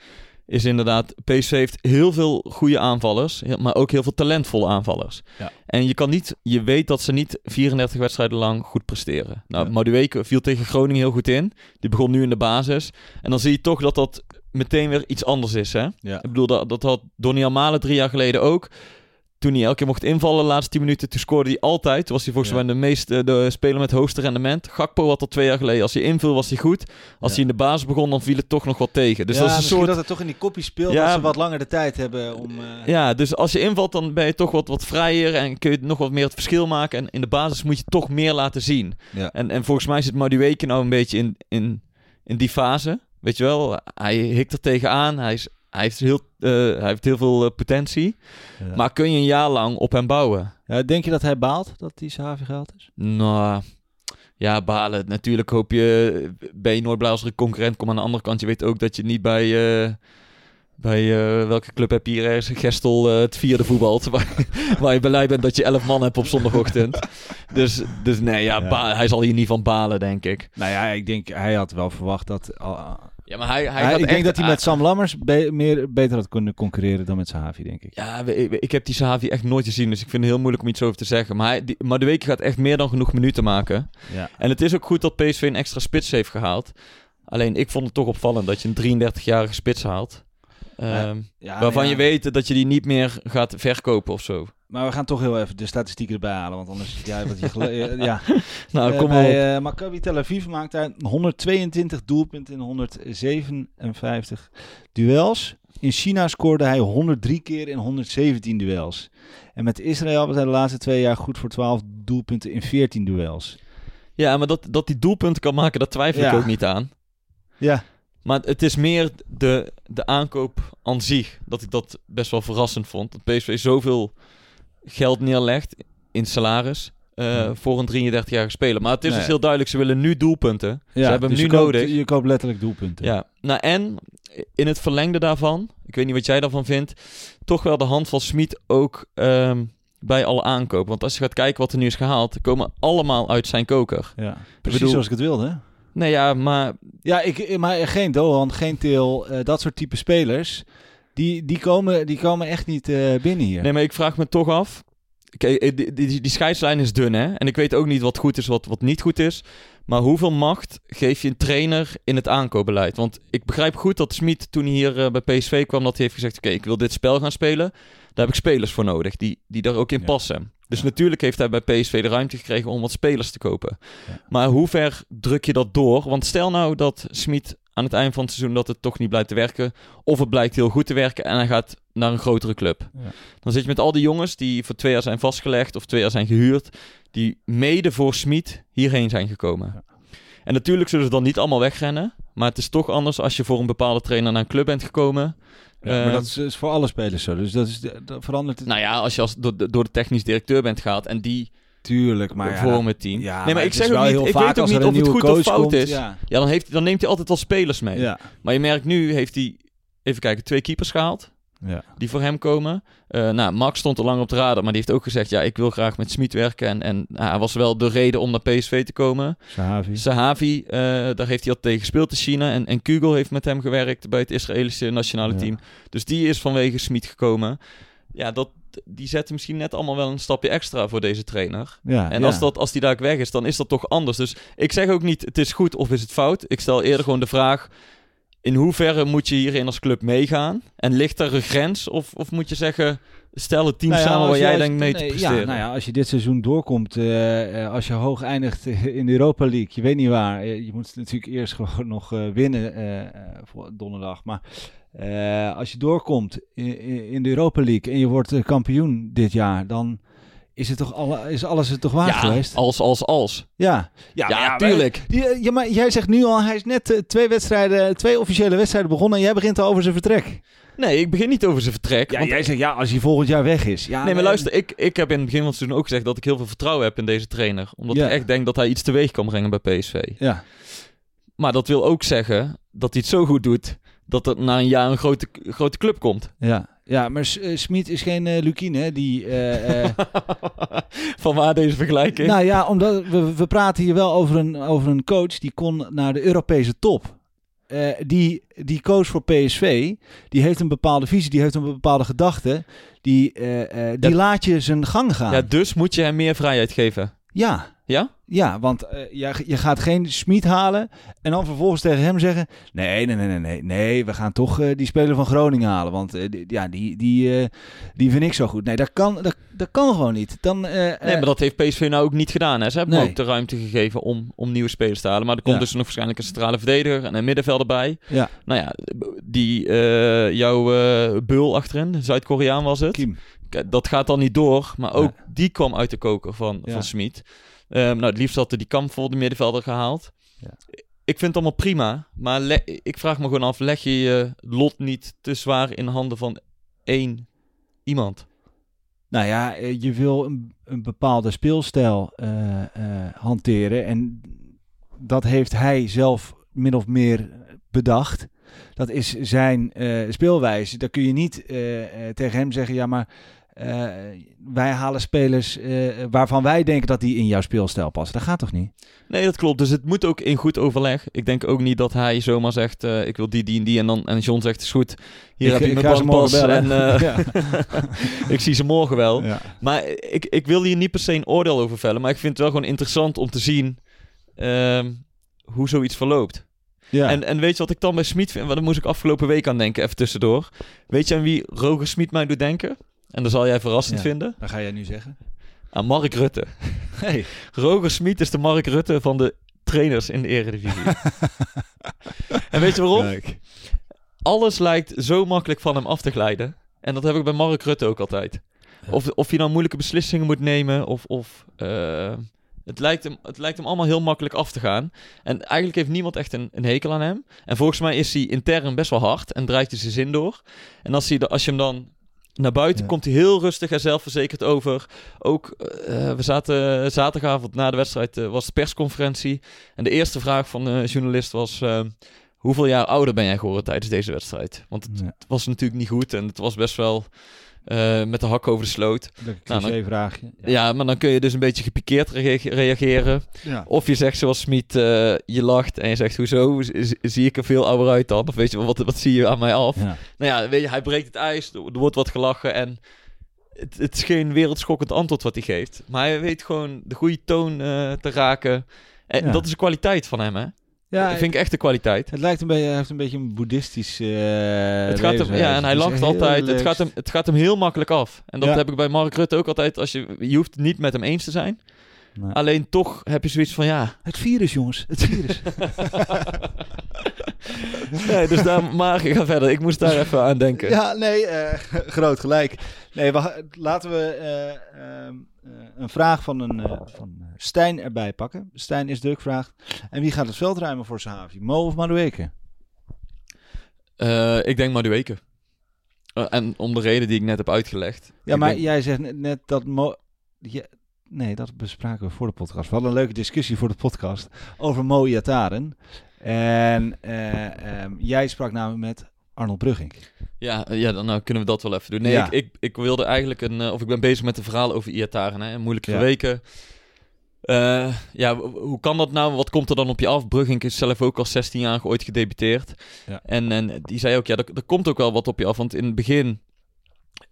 Speaker 1: is inderdaad, PSV heeft heel veel goede aanvallers, maar ook heel veel talentvolle aanvallers.
Speaker 2: Ja.
Speaker 1: En je kan niet, je weet dat ze niet 34 wedstrijden lang goed presteren. Nou,
Speaker 2: Ja.
Speaker 1: Madueke viel tegen Groningen heel goed in. Die begon nu in de basis. En dan zie je toch dat dat meteen weer iets anders is, hè?
Speaker 2: Ja.
Speaker 1: Ik bedoel, dat, dat had Donny Malen drie jaar geleden ook. Toen hij elke keer mocht invallen de laatste 10 minuten, toen scoorde hij altijd. Toen was hij volgens
Speaker 2: Ja.
Speaker 1: mij de meest eh, de speler met het hoogste rendement. Gakpo had al twee jaar geleden. Als hij inviel, was hij goed. Als
Speaker 2: Ja.
Speaker 1: hij in de basis begon, dan viel het toch nog wat tegen. Dus
Speaker 2: ja,
Speaker 1: dat is een soort...
Speaker 2: dat het toch in die kopjes speelt.
Speaker 1: Ja,
Speaker 2: dat ze wat langer de tijd hebben om... eh,
Speaker 1: Ja, dus als je invalt, dan ben je toch wat, wat vrijer en kun je nog wat meer het verschil maken. En in de basis moet je toch meer laten zien.
Speaker 2: Ja.
Speaker 1: En, en volgens mij zit Madueke nou een beetje in, in, in die fase. Weet je wel, hij hikt er tegenaan. Hij, is, hij, heeft, heel, eh, hij heeft heel veel eh, potentie.
Speaker 2: ja.
Speaker 1: Maar kun je een jaar lang op hem bouwen?
Speaker 2: Denk je dat hij baalt dat die Sahavi gehaald is?
Speaker 1: Nou, ja, balen. Natuurlijk hoop je, ben je nooit blij als er een concurrent komt. Aan de andere kant, je weet ook dat je niet bij, eh, bij welke club heb je hier ergens Gestel het vierde voetbalt. Waar, waar je blij bent dat je elf man hebt op zondagochtend. Dus, dus nee, ja,
Speaker 2: Ja.
Speaker 1: hij zal hier niet van balen, denk ik.
Speaker 2: Nou ja, ik denk hij had wel verwacht dat...
Speaker 1: Ja, maar hij, hij
Speaker 2: ik denk dat hij met Sam Lammers be- meer, beter had kunnen concurreren dan met Sahavi, denk ik.
Speaker 1: Ja, we- ik, ik heb die Sahavi echt nooit gezien, dus ik vind het heel moeilijk om iets over te zeggen. Maar, hij, die, maar de week gaat echt meer dan genoeg minuten maken.
Speaker 2: Ja.
Speaker 1: En het is ook goed dat PSV een extra spits heeft gehaald. Alleen ik vond het toch opvallend dat je een 33-jarige spits haalt. Ehm,
Speaker 2: Ja,
Speaker 1: waarvan je weet dat je die niet meer gaat verkopen of zo.
Speaker 2: Maar we gaan toch heel even de statistieken erbij halen, want anders... Ja, wat je gelo- eh, ja.
Speaker 1: Nou, kom maar op.
Speaker 2: bij, eh, Maccabi Tel Aviv maakt hij 122 doelpunten in 157 duels. In China scoorde hij 103 keer in 117 duels. En met Israël was hij de laatste twee jaar goed voor 12 doelpunten in 14 duels.
Speaker 1: Ja, maar dat, dat die doelpunten kan maken, daar twijfel ik
Speaker 2: Ja.
Speaker 1: ook niet aan.
Speaker 2: Ja,
Speaker 1: Maar het is meer de, de aankoop aan zich dat ik dat best wel verrassend vond. Dat PSV zoveel geld neerlegt in salaris eh, voor een 33-jarige speler. Maar het is
Speaker 2: Nee.
Speaker 1: dus heel duidelijk, ze willen nu doelpunten.
Speaker 2: ja
Speaker 1: ze hebben
Speaker 2: dus
Speaker 1: hem nu
Speaker 2: je koopt,
Speaker 1: nodig.
Speaker 2: Je koopt letterlijk doelpunten.
Speaker 1: Ja, nou en in het verlengde daarvan, ik weet niet wat jij daarvan vindt, toch wel de hand van Smit ook ehm, bij alle aankopen. Want als je gaat kijken wat er nu is gehaald, komen allemaal uit zijn koker.
Speaker 2: Ja, precies
Speaker 1: bedoel-
Speaker 2: zoals ik het wilde.
Speaker 1: Nee ja, maar
Speaker 2: Ja, ik, maar geen Doan, geen Til, eh, dat soort type spelers. Die, die, komen, die komen echt niet eh, binnen hier.
Speaker 1: Nee, maar ik vraag me toch af. Kijk, eh, die, die, die scheidslijn is dun, hè? En ik weet ook niet wat goed is, wat, wat niet goed is. Maar hoeveel macht geef je een trainer in het aankoopbeleid? Want ik begrijp goed dat Smit toen hij hier eh, bij PSV kwam, dat hij heeft gezegd: Oké, ik wil dit spel gaan spelen. Daar heb ik spelers voor nodig die, die daar ook in
Speaker 2: Ja.
Speaker 1: passen. Dus
Speaker 2: Ja.
Speaker 1: natuurlijk heeft hij bij PSV de ruimte gekregen om wat spelers te kopen.
Speaker 2: Ja.
Speaker 1: Maar hoe ver druk je dat door? Want stel nou dat Smit aan het eind van het seizoen dat het toch niet blijkt te werken. Of het blijkt heel goed te werken en hij gaat naar een grotere club.
Speaker 2: Ja.
Speaker 1: Dan zit je met al die jongens die voor twee jaar zijn vastgelegd of twee jaar zijn gehuurd. Die mede voor Smit hierheen zijn gekomen.
Speaker 2: Ja.
Speaker 1: En natuurlijk zullen ze dan niet allemaal wegrennen. Maar het is toch anders als je voor een bepaalde trainer naar een club bent gekomen.
Speaker 2: Ja, maar
Speaker 1: Eh,
Speaker 2: dat is, is voor alle spelers zo. Dus dat, is, dat verandert het
Speaker 1: Nou ja, als je als, door, de- door de technisch directeur bent gehaald en die
Speaker 2: natuurlijk. Maar ja,
Speaker 1: vormen het team.
Speaker 2: ja,
Speaker 1: nee, maar, ik zeg ook niet, ik weet ook niet of het goed of fout
Speaker 2: komt,
Speaker 1: is.
Speaker 2: Ja.
Speaker 1: Ja, dan, heeft, dan neemt hij altijd wel spelers mee.
Speaker 2: Ja.
Speaker 1: Maar je merkt nu heeft hij, even kijken, twee keepers gehaald.
Speaker 2: Ja.
Speaker 1: die voor hem komen. Eh, nou, Max stond er lang op de radar, maar die heeft ook gezegd... ja, ik wil graag met Smit werken. En, en nou, hij was wel de reden om naar PSV te komen.
Speaker 2: Sahavi.
Speaker 1: Sahavi, eh, daar heeft hij al tegen gespeeld in China. En, en Kugel heeft met hem gewerkt bij het Israëlische nationale team. Dus die is vanwege Smit gekomen. Ja, dat, die zetten misschien net allemaal wel een stapje extra voor deze trainer.
Speaker 2: Ja,
Speaker 1: En
Speaker 2: ja.
Speaker 1: als, dat, als die daar weg is, dan is dat toch anders. Dus ik zeg ook niet, het is goed of is het fout. Ik stel eerder gewoon de vraag... In hoeverre moet je hierin als club meegaan? En ligt er een grens? Of, of moet je zeggen, stel het team
Speaker 2: Nou ja,
Speaker 1: samen waar jij
Speaker 2: als-
Speaker 1: denkt mee te presteren?
Speaker 2: Ja, nou ja, als je dit seizoen doorkomt, eh, eh, als je hoog eindigt in de Europa League, je weet niet waar. eh, je moet natuurlijk eerst gewoon nog eh, winnen eh, eh, voor donderdag. Maar eh, als je doorkomt in, in- de Europa League en je wordt eh, kampioen dit jaar, dan is, het toch alle, is alles het toch waard
Speaker 1: ja,
Speaker 2: geweest?
Speaker 1: als, als, als.
Speaker 2: Ja,
Speaker 1: Ja,
Speaker 2: maar-
Speaker 1: tuurlijk.
Speaker 2: Eh, ja, maar jij zegt nu al, hij is net twee wedstrijden, twee officiële wedstrijden begonnen en jij begint al over zijn vertrek.
Speaker 1: Nee, ik begin niet over zijn vertrek.
Speaker 2: Ja,
Speaker 1: want-
Speaker 2: jij zegt ja, als hij volgend jaar weg is. Ja,
Speaker 1: nee, maar luister, ik, ik heb in het begin van het seizoen ook gezegd dat ik heel veel vertrouwen heb in deze trainer. Omdat
Speaker 2: Ja.
Speaker 1: ik echt denk dat hij iets teweeg kan brengen bij PSV.
Speaker 2: Ja,
Speaker 1: Maar dat wil ook zeggen dat hij het zo goed doet dat er na een jaar een grote, grote club komt.
Speaker 2: ja, ja, maar eh, Smit is geen Lukien, hè? Die, eh,
Speaker 1: Van waar deze vergelijking?
Speaker 2: nou ja, omdat we, we praten hier wel over een, over een coach die kon naar de Europese top. Die, die coach voor PSV, die heeft een bepaalde visie, die heeft een bepaalde gedachte. Die, die
Speaker 1: Ja.
Speaker 2: laat je zijn gang gaan.
Speaker 1: ja, dus moet je hem meer vrijheid geven.
Speaker 2: ja.
Speaker 1: Ja?
Speaker 2: Ja, want eh, je, je gaat geen Smit halen en dan vervolgens tegen hem zeggen... Nee, nee, nee, nee, nee, nee we gaan toch eh, die speler van Groningen halen. Want eh, die, ja, die, die, die vind ik zo goed. Nee, dat kan, dat, dat kan gewoon niet. Dan,
Speaker 1: Nee, maar dat heeft PSV nou ook niet gedaan. Hè? Ze hebben
Speaker 2: Nee.
Speaker 1: ook de ruimte gegeven om, om nieuwe spelers te halen. Maar er komt
Speaker 2: Ja.
Speaker 1: dus nog waarschijnlijk een centrale verdediger en een middenvelder bij.
Speaker 2: Ja,
Speaker 1: Nou ja, die, jouw bul achterin, Zuid-Koreaan was het.
Speaker 2: Kim.
Speaker 1: Dat gaat dan niet door, maar ook die kwam uit de koker van, van Smit. Ehm, nou, het liefst had hij die kamp voor de middenvelder gehaald.
Speaker 2: Ja.
Speaker 1: Ik vind het allemaal prima, maar le- ik vraag me gewoon af, leg je je lot niet te zwaar in handen van één iemand?
Speaker 2: Nou ja, eh, je wil een, een bepaalde speelstijl eh, eh, hanteren. En dat heeft hij zelf min of meer bedacht. Dat is zijn speelwijze. Dan kun je niet tegen hem zeggen: ja, maar wij halen spelers eh, waarvan wij denken dat die in jouw speelstijl passen. Dat gaat toch niet?
Speaker 1: Nee, dat klopt. Dus het moet ook in goed overleg. Ik denk ook niet dat hij zomaar zegt, eh, ik wil die, die en die. En, dan, en John zegt, is goed, hier
Speaker 2: Ik-
Speaker 1: heb je
Speaker 2: ik
Speaker 1: mijn bankpas en eh,
Speaker 2: Ja.
Speaker 1: ik zie ze morgen wel.
Speaker 2: Ja.
Speaker 1: Maar ik, ik wil hier niet per se een oordeel over vellen. Maar ik vind het wel gewoon interessant om te zien ehm, hoe zoiets verloopt.
Speaker 2: Ja.
Speaker 1: En, en weet je wat ik dan bij Smit vind? Want daar moest ik afgelopen week aan denken, even tussendoor. Weet je aan wie Roger Smit mij doet denken? En dat zal jij verrassend
Speaker 2: Ja.
Speaker 1: vinden.
Speaker 2: Dat ga jij nu zeggen.
Speaker 1: Aan Mark Rutte.
Speaker 2: Hey.
Speaker 1: Roger Smit is de Mark Rutte van de trainers in de eredivisie. en weet je waarom?
Speaker 2: Leuk.
Speaker 1: Alles lijkt zo makkelijk van hem af te glijden. En dat heb ik bij Mark Rutte ook altijd. Of, of hij nou moeilijke beslissingen moet nemen. Of, of eh, het, lijkt hem, het lijkt hem allemaal heel makkelijk af te gaan. En eigenlijk heeft niemand echt een, een hekel aan hem. En volgens mij is hij intern best wel hard. En draait hij zijn zin door. En als, hij, de- als je hem dan naar buiten
Speaker 2: Ja.
Speaker 1: komt hij heel rustig en zelfverzekerd over. Ook, eh, we zaten zaterdagavond na de wedstrijd, eh, was de persconferentie. En de eerste vraag van de journalist was... eh, hoeveel jaar ouder ben jij geworden tijdens deze wedstrijd? Want het
Speaker 2: Ja.
Speaker 1: het was natuurlijk niet goed en het was best wel eh, met de hak over de sloot.
Speaker 2: Dat
Speaker 1: Nou,
Speaker 2: cliché-vraagje.
Speaker 1: Ja. maar dan kun je dus een beetje gepikeerd rea- reageren.
Speaker 2: Ja.
Speaker 1: Of je zegt zoals Smit, eh, je lacht en je zegt hoezo, Z- zie ik er veel ouder uit dan? Of weet je, wat, wat zie je aan mij af?
Speaker 2: Ja.
Speaker 1: Nou ja, weet je, hij breekt het ijs, er wordt wat gelachen en het, het is geen wereldschokkend antwoord wat hij geeft. Maar hij weet gewoon de goede toon eh, te raken En dat is een kwaliteit van hem, hè?
Speaker 2: Ja,
Speaker 1: dat vind ik echt een kwaliteit.
Speaker 2: het lijkt een beetje, hij heeft een beetje een boeddhistisch eh
Speaker 1: Het gaat hem, ja, en hij lacht altijd. Het gaat, hem, het gaat hem heel makkelijk af. En dat
Speaker 2: Ja.
Speaker 1: heb ik bij Mark Rutte ook altijd. Als je, je hoeft het niet met hem eens te zijn.
Speaker 2: Nee.
Speaker 1: Alleen toch heb je zoiets van ja.
Speaker 2: Het virus, jongens. Het virus.
Speaker 1: nee, dus daar, maar ga verder. Ik moest daar even aan denken.
Speaker 2: ja, nee, eh, groot gelijk. Nee, we, laten we eh, ehm, eh, een vraag van, een, eh, van eh, Stijn erbij pakken. Stijn is druk vraagt. En wie gaat het veld ruimen voor Sahavi? Mo of Madueke?
Speaker 1: Eh, ik denk Madueke. Eh, en om de reden die ik net heb uitgelegd.
Speaker 2: Ja,
Speaker 1: Ik
Speaker 2: maar
Speaker 1: denk-
Speaker 2: jij zegt net- dat Mo... Ja, nee, dat bespraken we voor de podcast. We hadden een leuke discussie voor de podcast over Mo Iataren. En eh, ehm, jij sprak namelijk met Arnold Brugging.
Speaker 1: Ja, eh, ja, dan nou, kunnen we dat wel even doen. Nee,
Speaker 2: Ja.
Speaker 1: ik, ik, ik wilde eigenlijk een... eh, of ik ben bezig met een verhaal over Iataren. Hè, moeilijke
Speaker 2: Ja.
Speaker 1: weken. Ja, hoe kan dat nou? Wat komt er dan op je af? Brugging is zelf ook al 16 jaar ooit gedebuteerd.
Speaker 2: Ja.
Speaker 1: En, en die zei ook, ja, er, er komt ook wel wat op je af. Want in het begin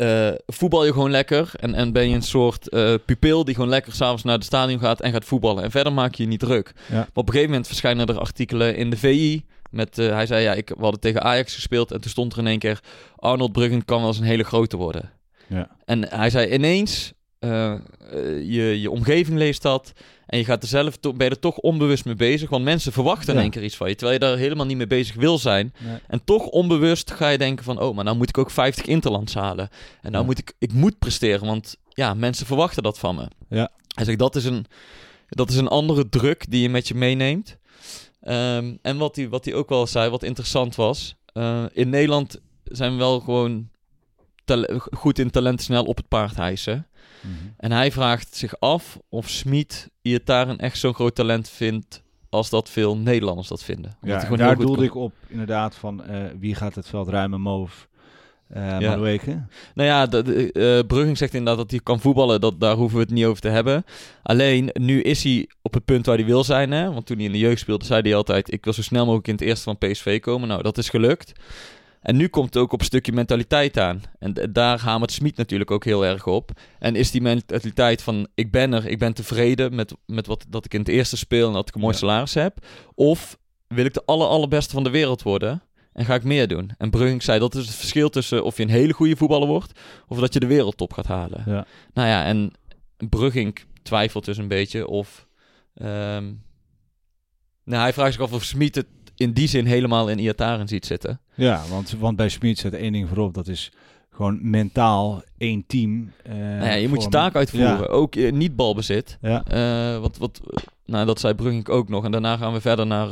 Speaker 1: eh, voetbal je gewoon lekker. En, en ben je een soort eh, pupil die gewoon lekker s'avonds naar het stadion gaat en gaat voetballen. En verder maak je je niet druk.
Speaker 2: Ja.
Speaker 1: Maar op een gegeven moment verschijnen er artikelen in de VI. Met, eh, hij zei, ja, ik, we hadden tegen Ajax gespeeld. En toen stond er in één keer... Arnold Bruggen kan wel eens een hele grote worden.
Speaker 2: Ja.
Speaker 1: En hij zei ineens... je, je omgeving leest dat. En je gaat er zelf er toch onbewust mee bezig. Want mensen verwachten in
Speaker 2: Ja.
Speaker 1: één keer iets van je. Terwijl je daar helemaal niet mee bezig wil zijn.
Speaker 2: Nee.
Speaker 1: En toch onbewust ga je denken van... Oh, maar nou moet ik ook 50 interlands halen. En nou
Speaker 2: Ja.
Speaker 1: moet ik... Ik moet presteren, want ja, mensen verwachten dat van me.
Speaker 2: Ja.
Speaker 1: Hij zegt, dat is een, dat is een andere druk die je met je meeneemt. Ehm, en wat hij, wat ook wel zei, wat interessant was... eh, in Nederland zijn we wel gewoon goed in talent snel op het paard hijsen.
Speaker 2: Mhm.
Speaker 1: En hij vraagt zich af of Smit Iataren echt zo'n groot talent vindt... als dat veel Nederlanders dat vinden. Omdat
Speaker 2: Ja, daar doelde
Speaker 1: kan-
Speaker 2: ik op inderdaad van eh, wie gaat het veld ruimen, Mo of eh
Speaker 1: Ja. Nou ja, de, de, eh, Brugging zegt inderdaad dat hij kan voetballen. Dat, daar hoeven we het niet over te hebben. Alleen, nu is hij op het punt waar hij wil zijn. Hè? Want toen hij in de jeugd speelde, zei hij altijd... ik wil zo snel mogelijk in het eerste van PSV komen. Nou, dat is gelukt. En nu komt het ook op een stukje mentaliteit aan. En daar hamert Smit natuurlijk ook heel erg op. En is die mentaliteit van... ik ben er, ik ben tevreden met, met wat dat ik in het eerste speel... en dat ik een mooi
Speaker 2: Ja.
Speaker 1: salaris heb. Of wil ik de aller, allerbeste van de wereld worden... En ga ik meer doen. En Brugging zei dat is het verschil tussen of je een hele goede voetballer wordt. of dat je de wereldtop gaat halen.
Speaker 2: Ja.
Speaker 1: Nou ja, en Brugging twijfelt dus een beetje of. ehm, nou, hij vraagt zich af of Smit het in die zin helemaal in Iataren ziet zitten.
Speaker 2: Ja, want, want bij Smit zet één ding voorop. Dat is gewoon mentaal één team. eh,
Speaker 1: nou ja, je moet je taak uitvoeren.
Speaker 2: Ja.
Speaker 1: Ook eh, niet balbezit.
Speaker 2: Ja,
Speaker 1: Eh, wat, wat, nou, dat zei Brugging ook nog. En daarna gaan we verder naar,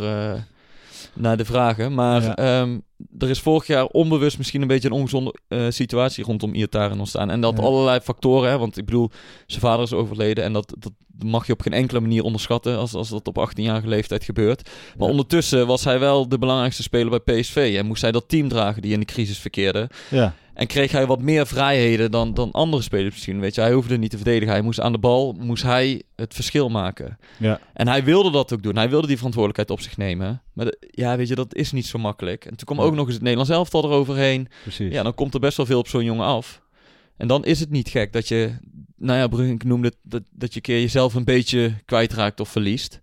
Speaker 1: naar de vragen. Maar
Speaker 2: Ja.
Speaker 1: ehm, er is vorig jaar onbewust misschien een beetje een ongezonde eh, situatie rondom Iataren ontstaan. En dat
Speaker 2: Ja.
Speaker 1: allerlei factoren. Hè, want ik bedoel, zijn vader is overleden. En dat, dat mag je op geen enkele manier onderschatten als, als dat op 18-jarige leeftijd gebeurt. Maar
Speaker 2: Ja.
Speaker 1: ondertussen was hij wel de belangrijkste speler bij PSV. En moest hij dat team dragen die in de crisis verkeerde.
Speaker 2: ja.
Speaker 1: En kreeg hij wat meer vrijheden dan, dan andere spelers misschien. Weet je, hij hoefde niet te verdedigen. Hij moest aan de bal, moest hij het verschil maken.
Speaker 2: Ja.
Speaker 1: En hij wilde dat ook doen. Hij wilde die verantwoordelijkheid op zich nemen. Maar de- ja, weet je, dat is niet zo makkelijk. En toen kwam
Speaker 2: Ja.
Speaker 1: ook nog eens het Nederlands elftal eroverheen.
Speaker 2: precies.
Speaker 1: Ja, dan komt er best wel veel op zo'n jongen af. En dan is het niet gek dat je, nou ja, Brugink noemde het, dat, dat je een keer jezelf een beetje kwijtraakt of verliest.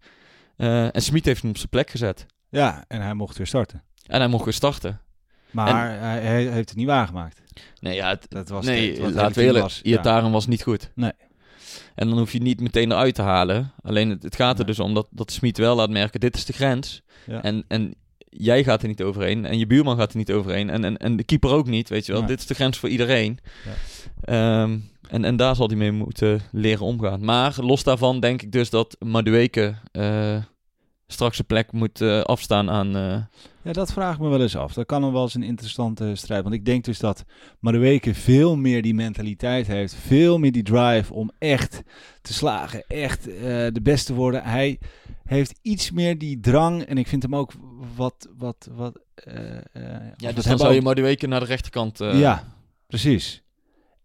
Speaker 1: Eh, en Smit heeft hem op zijn plek gezet.
Speaker 2: Ja, en hij mocht weer starten.
Speaker 1: En hij mocht weer starten.
Speaker 2: Maar hij, hij heeft het niet waargemaakt.
Speaker 1: Nee, ja, het,
Speaker 2: Dat was
Speaker 1: nee,
Speaker 2: het,
Speaker 1: laten we eerlijk,
Speaker 2: was. Ja.
Speaker 1: Was niet goed.
Speaker 2: Nee.
Speaker 1: En dan hoef je niet meteen eruit te halen. Alleen het, het gaat er
Speaker 2: Nee.
Speaker 1: dus om dat, dat Smit wel laat merken, dit is de grens.
Speaker 2: Ja.
Speaker 1: En, en jij gaat er niet overheen. En je buurman gaat er niet overheen. En, en, en de keeper ook niet, weet je wel. Dit is de grens voor iedereen.
Speaker 2: Ja.
Speaker 1: Ehm, en, en daar zal hij mee moeten leren omgaan. Maar los daarvan denk ik dus dat Madueke eh, straks zijn plek moet eh, afstaan aan... eh,
Speaker 2: Ja, dat vraag ik me wel eens af. Dat kan nog wel eens een interessante strijd. Want ik denk dus dat Madueke veel meer die mentaliteit heeft. Veel meer die drive om echt te slagen. Echt eh, de beste te worden. Hij heeft iets meer die drang. En ik vind hem ook wat... wat, wat
Speaker 1: ja, dus dan zou je Madueke naar de rechterkant...
Speaker 2: Ja, precies.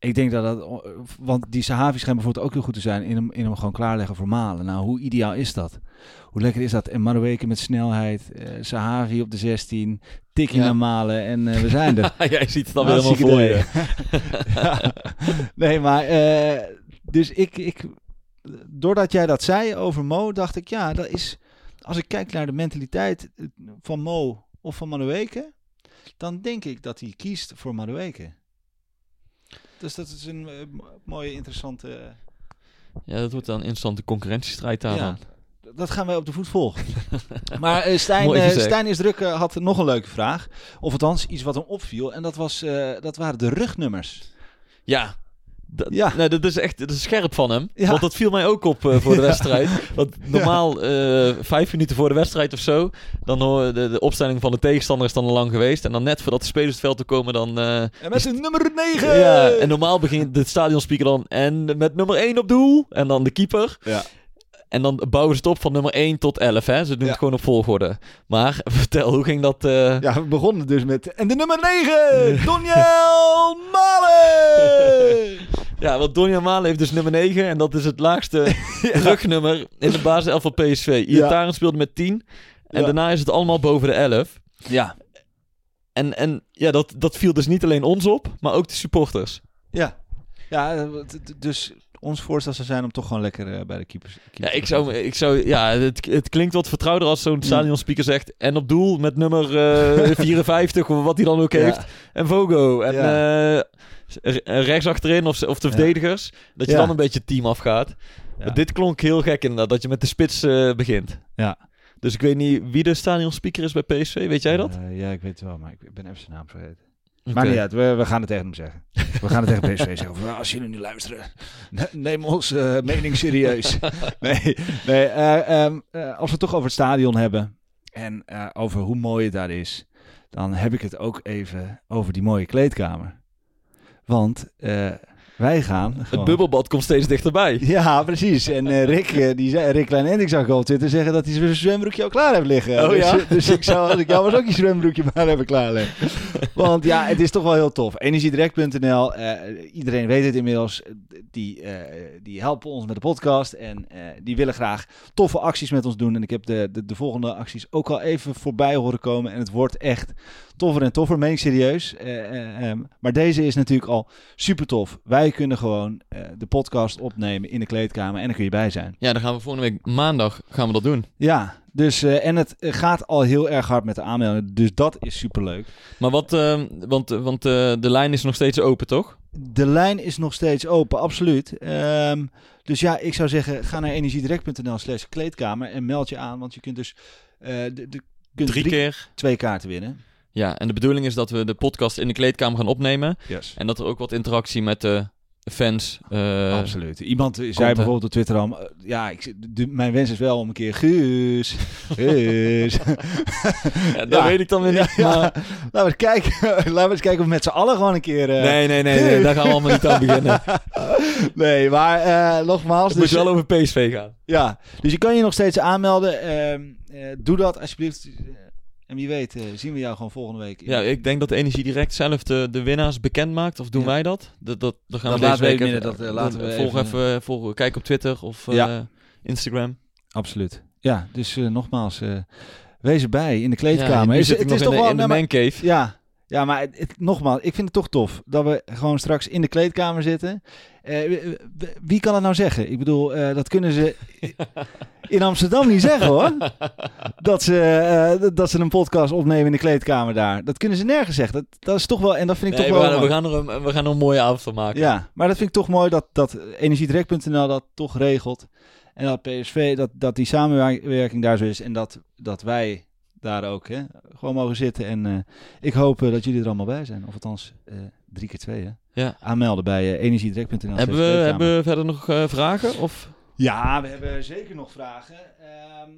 Speaker 2: Ik denk dat dat... Want die Sahavi schijnt bijvoorbeeld ook heel goed te zijn in hem, in hem gewoon klaarleggen voor Malen. Nou, hoe ideaal is dat? Hoe lekker is dat? En Madueke met snelheid. eh Sahavi op de 16. Tikking
Speaker 1: Ja.
Speaker 2: naar Malen. En eh, we zijn er.
Speaker 1: Jij ziet het dan weer helemaal
Speaker 2: Hartstikke
Speaker 1: voor je.
Speaker 2: idee. Ja. Nee, maar... eh, dus ik, ik... Doordat jij dat zei over Mo, dacht ik... Ja, dat is... als ik kijk naar de mentaliteit eh, van Mo of van Manueke, dan denk ik dat hij kiest voor Manueke. Dus dat is een eh, mo- mooie, interessante...
Speaker 1: Ja, dat wordt dan een interessante concurrentiestrijd daarvan.
Speaker 2: Ja, dat gaan wij op de voet volgen. maar eh, Stijn, eh, is druk eh, had nog een leuke vraag. Of althans, iets wat hem opviel. En dat, was, eh, dat waren de rugnummers.
Speaker 1: Ja. Dat,
Speaker 2: Ja.
Speaker 1: Nee, dat is echt dat is scherp van hem.
Speaker 2: Ja.
Speaker 1: Want dat viel mij ook op eh, voor de wedstrijd. Want normaal eh, vijf minuten voor de wedstrijd of zo... dan hoor de, de opstelling van de tegenstander is dan al lang geweest. En dan net voordat de spelers het veld te komen dan... eh,
Speaker 2: En met nummer 9!
Speaker 1: ja, en normaal begint de stadionspeaker dan... en met nummer 1 op doel. En dan de keeper.
Speaker 2: Ja.
Speaker 1: En dan bouwen ze het op van nummer 1 tot 11. Hè? Ze doen
Speaker 2: Ja.
Speaker 1: het gewoon op volgorde. Maar vertel, hoe ging dat... eh,
Speaker 2: Ja, we begonnen dus met... En de nummer 9! Doniel Malen!
Speaker 1: Ja, want Donja Malen heeft dus nummer 9. En dat is het laagste rugnummer in de basis 11 van PSV. Iataren speelde met 10. En
Speaker 2: Ja.
Speaker 1: daarna is het allemaal boven de 11.
Speaker 2: Ja.
Speaker 1: En, en ja, dat, dat viel dus niet alleen ons op, maar ook de supporters.
Speaker 2: Ja. Ja, eh, dus ons voorstel zou zijn om toch gewoon lekker eh, bij de keepers...
Speaker 1: Ja, ik zou, ik zou, ja het, het klinkt wat vertrouwder als zo'n
Speaker 2: Mm.
Speaker 1: stadionspeaker zegt. En op doel met nummer eh 54, of wat hij dan ook
Speaker 2: Ja.
Speaker 1: heeft. En Vogo. En
Speaker 2: Ja.
Speaker 1: eh, rechts achterin of, of de verdedigers. Dat je dan een beetje het team afgaat.
Speaker 2: Ja.
Speaker 1: Maar dit klonk heel gek inderdaad, dat je met de spits eh, begint.
Speaker 2: Ja.
Speaker 1: Dus ik weet niet wie de stadionspeaker is bij PSV. Weet jij dat?
Speaker 2: Eh, ja, ik weet het wel, maar ik ben even zijn naam vergeten. Maar niet uit, we, we gaan het tegen hem zeggen. We gaan het tegen PSV zeggen. Van, "Nou, als jullie nu luisteren, ne- neem ons eh, mening serieus. nee, nee eh, ehm, eh, als we het toch over het stadion hebben en over hoe mooi het daar is, dan heb ik het ook even over die mooie kleedkamer. Want wij gaan.
Speaker 1: Het bubbelbad komt steeds dichterbij.
Speaker 2: Ja, precies. En eh, Rick, eh, die zei, Rick Klein ik zag ik op Twitter zeggen dat hij zijn zwembroekje al klaar heeft liggen.
Speaker 1: Oh,
Speaker 2: dus,
Speaker 1: ja?
Speaker 2: eh, dus ik zou, als ik jou was, ook je zwembroekje maar hebben klaarleggen. Want ja, het is toch wel heel tof. Energiedirect.nl, iedereen weet het inmiddels, die, die helpen ons met de podcast en die willen graag toffe acties met ons doen. En ik heb de, de, de volgende acties ook al even voorbij horen komen en het wordt echt toffer en toffer, meen ik serieus. Eh, eh, ehm, maar deze is natuurlijk al super tof. Wij kunnen gewoon eh, de podcast opnemen in de kleedkamer en dan kun je bij zijn.
Speaker 1: Ja, dan gaan we volgende week maandag gaan we dat doen.
Speaker 2: Ja, dus en het gaat al heel erg hard met de aanmeldingen, dus dat is super leuk.
Speaker 1: Maar wat, eh, want, want de lijn is nog steeds open, toch?
Speaker 2: De lijn is nog steeds open, absoluut. Ehm, dus ja, ik zou zeggen, ga naar energiedirect.nl slash kleedkamer en meld je aan, want je kunt dus de, de, kunt
Speaker 1: Drie keer.
Speaker 2: twee kaarten winnen.
Speaker 1: Ja, en de bedoeling is dat we de podcast in de kleedkamer gaan opnemen.
Speaker 2: Yes.
Speaker 1: En dat er ook wat interactie met de fans... eh,
Speaker 2: Absoluut. Iemand zei
Speaker 1: hè?
Speaker 2: bijvoorbeeld op Twitter al, eh, ja, ik, de, mijn wens is wel om een keer Guus, Guus.
Speaker 1: Ja, dat
Speaker 2: Ja.
Speaker 1: weet ik dan weer niet.
Speaker 2: Ja,
Speaker 1: Maar...
Speaker 2: Laten we eens kijken, laten we eens kijken of we met z'n allen gewoon een keer... eh,
Speaker 1: Nee, nee, nee, nee, daar gaan we allemaal niet aan beginnen.
Speaker 2: nee, maar eh, nogmaals.
Speaker 1: Het moet
Speaker 2: dus-
Speaker 1: wel over PSV gaan.
Speaker 2: Ja, dus je kan je nog steeds aanmelden. Ehm, eh, doe dat alsjeblieft. Eh, En wie weet, eh, zien we jou gewoon volgende week.
Speaker 1: Ja, ik denk dat Energie Direct zelf de, de winnaars bekend maakt. Of doen
Speaker 2: Ja.
Speaker 1: wij dat? Dat, dat, dat gaan
Speaker 2: Dat
Speaker 1: we deze
Speaker 2: we
Speaker 1: week
Speaker 2: even midden,
Speaker 1: even-
Speaker 2: dat, eh, laten we
Speaker 1: volg
Speaker 2: even-
Speaker 1: even, volg, kijk op Twitter of eh,
Speaker 2: Ja.
Speaker 1: Instagram.
Speaker 2: Absoluut. Ja, dus eh, nogmaals, eh, wees erbij in de kleedkamer.
Speaker 1: Ja,
Speaker 2: Is- het
Speaker 1: nog
Speaker 2: is
Speaker 1: in
Speaker 2: toch
Speaker 1: de,
Speaker 2: wel...
Speaker 1: in de
Speaker 2: nou,
Speaker 1: mancave.
Speaker 2: Ja, ja, maar het, het- nogmaals, ik vind het toch tof dat we gewoon straks in de kleedkamer zitten. Eh, wie- kan het nou zeggen? Ik bedoel, eh, dat kunnen ze in Amsterdam niet zeggen hoor. Dat ze, eh, dat ze een podcast opnemen in de kleedkamer daar. Dat kunnen ze nergens zeggen. Dat, dat is toch wel, en dat vind ik
Speaker 1: Nee,
Speaker 2: toch
Speaker 1: we,
Speaker 2: wel...
Speaker 1: gaan, we, gaan er een, we gaan er een mooie avond van maken.
Speaker 2: Ja, maar dat vind ik toch mooi dat, dat energiedirect.nl dat toch regelt. En dat PSV, dat, dat die samenwerking daar zo is. En dat, dat wij daar ook hè, gewoon mogen zitten. En eh, ik hoop eh, dat jullie er allemaal bij zijn. Of althans, eh, drie keer twee hè.
Speaker 1: Ja.
Speaker 2: Aanmelden bij energiedirect.nl.
Speaker 1: Hebben, we, hebben we verder nog vragen? Of?
Speaker 2: Ja, we hebben zeker nog vragen. Ehm,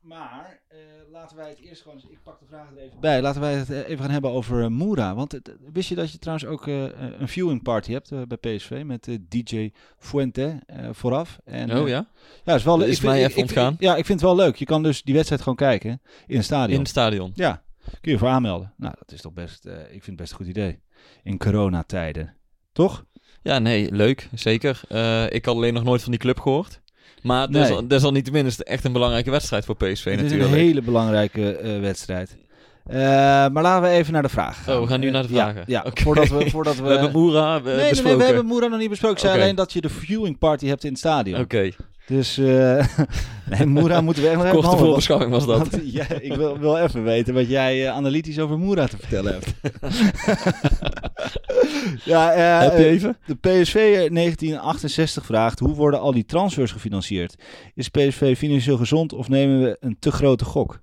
Speaker 2: maar eh, laten wij het eerst gewoon... Ik pak de vragen er even bij. Laten wij het eh, even gaan hebben over eh, Moera. Want het- wist je dat je trouwens ook een viewing party hebt bij PSV met DJ Fuente vooraf? En,
Speaker 1: oh ja?
Speaker 2: Ja, is wel leuk.
Speaker 1: is
Speaker 2: Ik
Speaker 1: mij
Speaker 2: ik-
Speaker 1: even
Speaker 2: ik-
Speaker 1: ontgaan.
Speaker 2: ja, ik vind het wel leuk. Je kan dus die wedstrijd gewoon kijken in een stadion.
Speaker 1: In het stadion.
Speaker 2: Ja, kun je voor aanmelden. Nou, dat is toch best... ik vind het best een goed idee. In coronatijden. Toch?
Speaker 1: Ja, nee, leuk. Zeker. Ik had alleen nog nooit van die club gehoord. Maar
Speaker 2: Nee.
Speaker 1: desal- desalniettemin is het echt een belangrijke wedstrijd voor PSV
Speaker 2: het is
Speaker 1: natuurlijk.
Speaker 2: een hele belangrijke eh, wedstrijd. Eh, maar laten we even naar de vragen gaan.
Speaker 1: Oh, we gaan nu
Speaker 2: Eh,
Speaker 1: naar de
Speaker 2: ja,
Speaker 1: vragen.
Speaker 2: Ja, voordat we... Voordat we,
Speaker 1: We hebben Moera eh,
Speaker 2: nee, nee, nee,
Speaker 1: besproken.
Speaker 2: we hebben Moera nog niet besproken. Ik zei alleen dat je de viewing party hebt in het stadion.
Speaker 1: Oké.
Speaker 2: Dus uh, nee, Moera moeten we echt nog even
Speaker 1: Korte voorbeschouwing was dat.
Speaker 2: Want, ja, ik wil, wil even weten wat jij uh, analytisch over Moera te vertellen hebt. ja, uh,
Speaker 1: Heb je even?
Speaker 2: De PSV 1968 vraagt, hoe worden al die transfers gefinancierd? Is PSV financieel gezond of nemen we een te grote gok?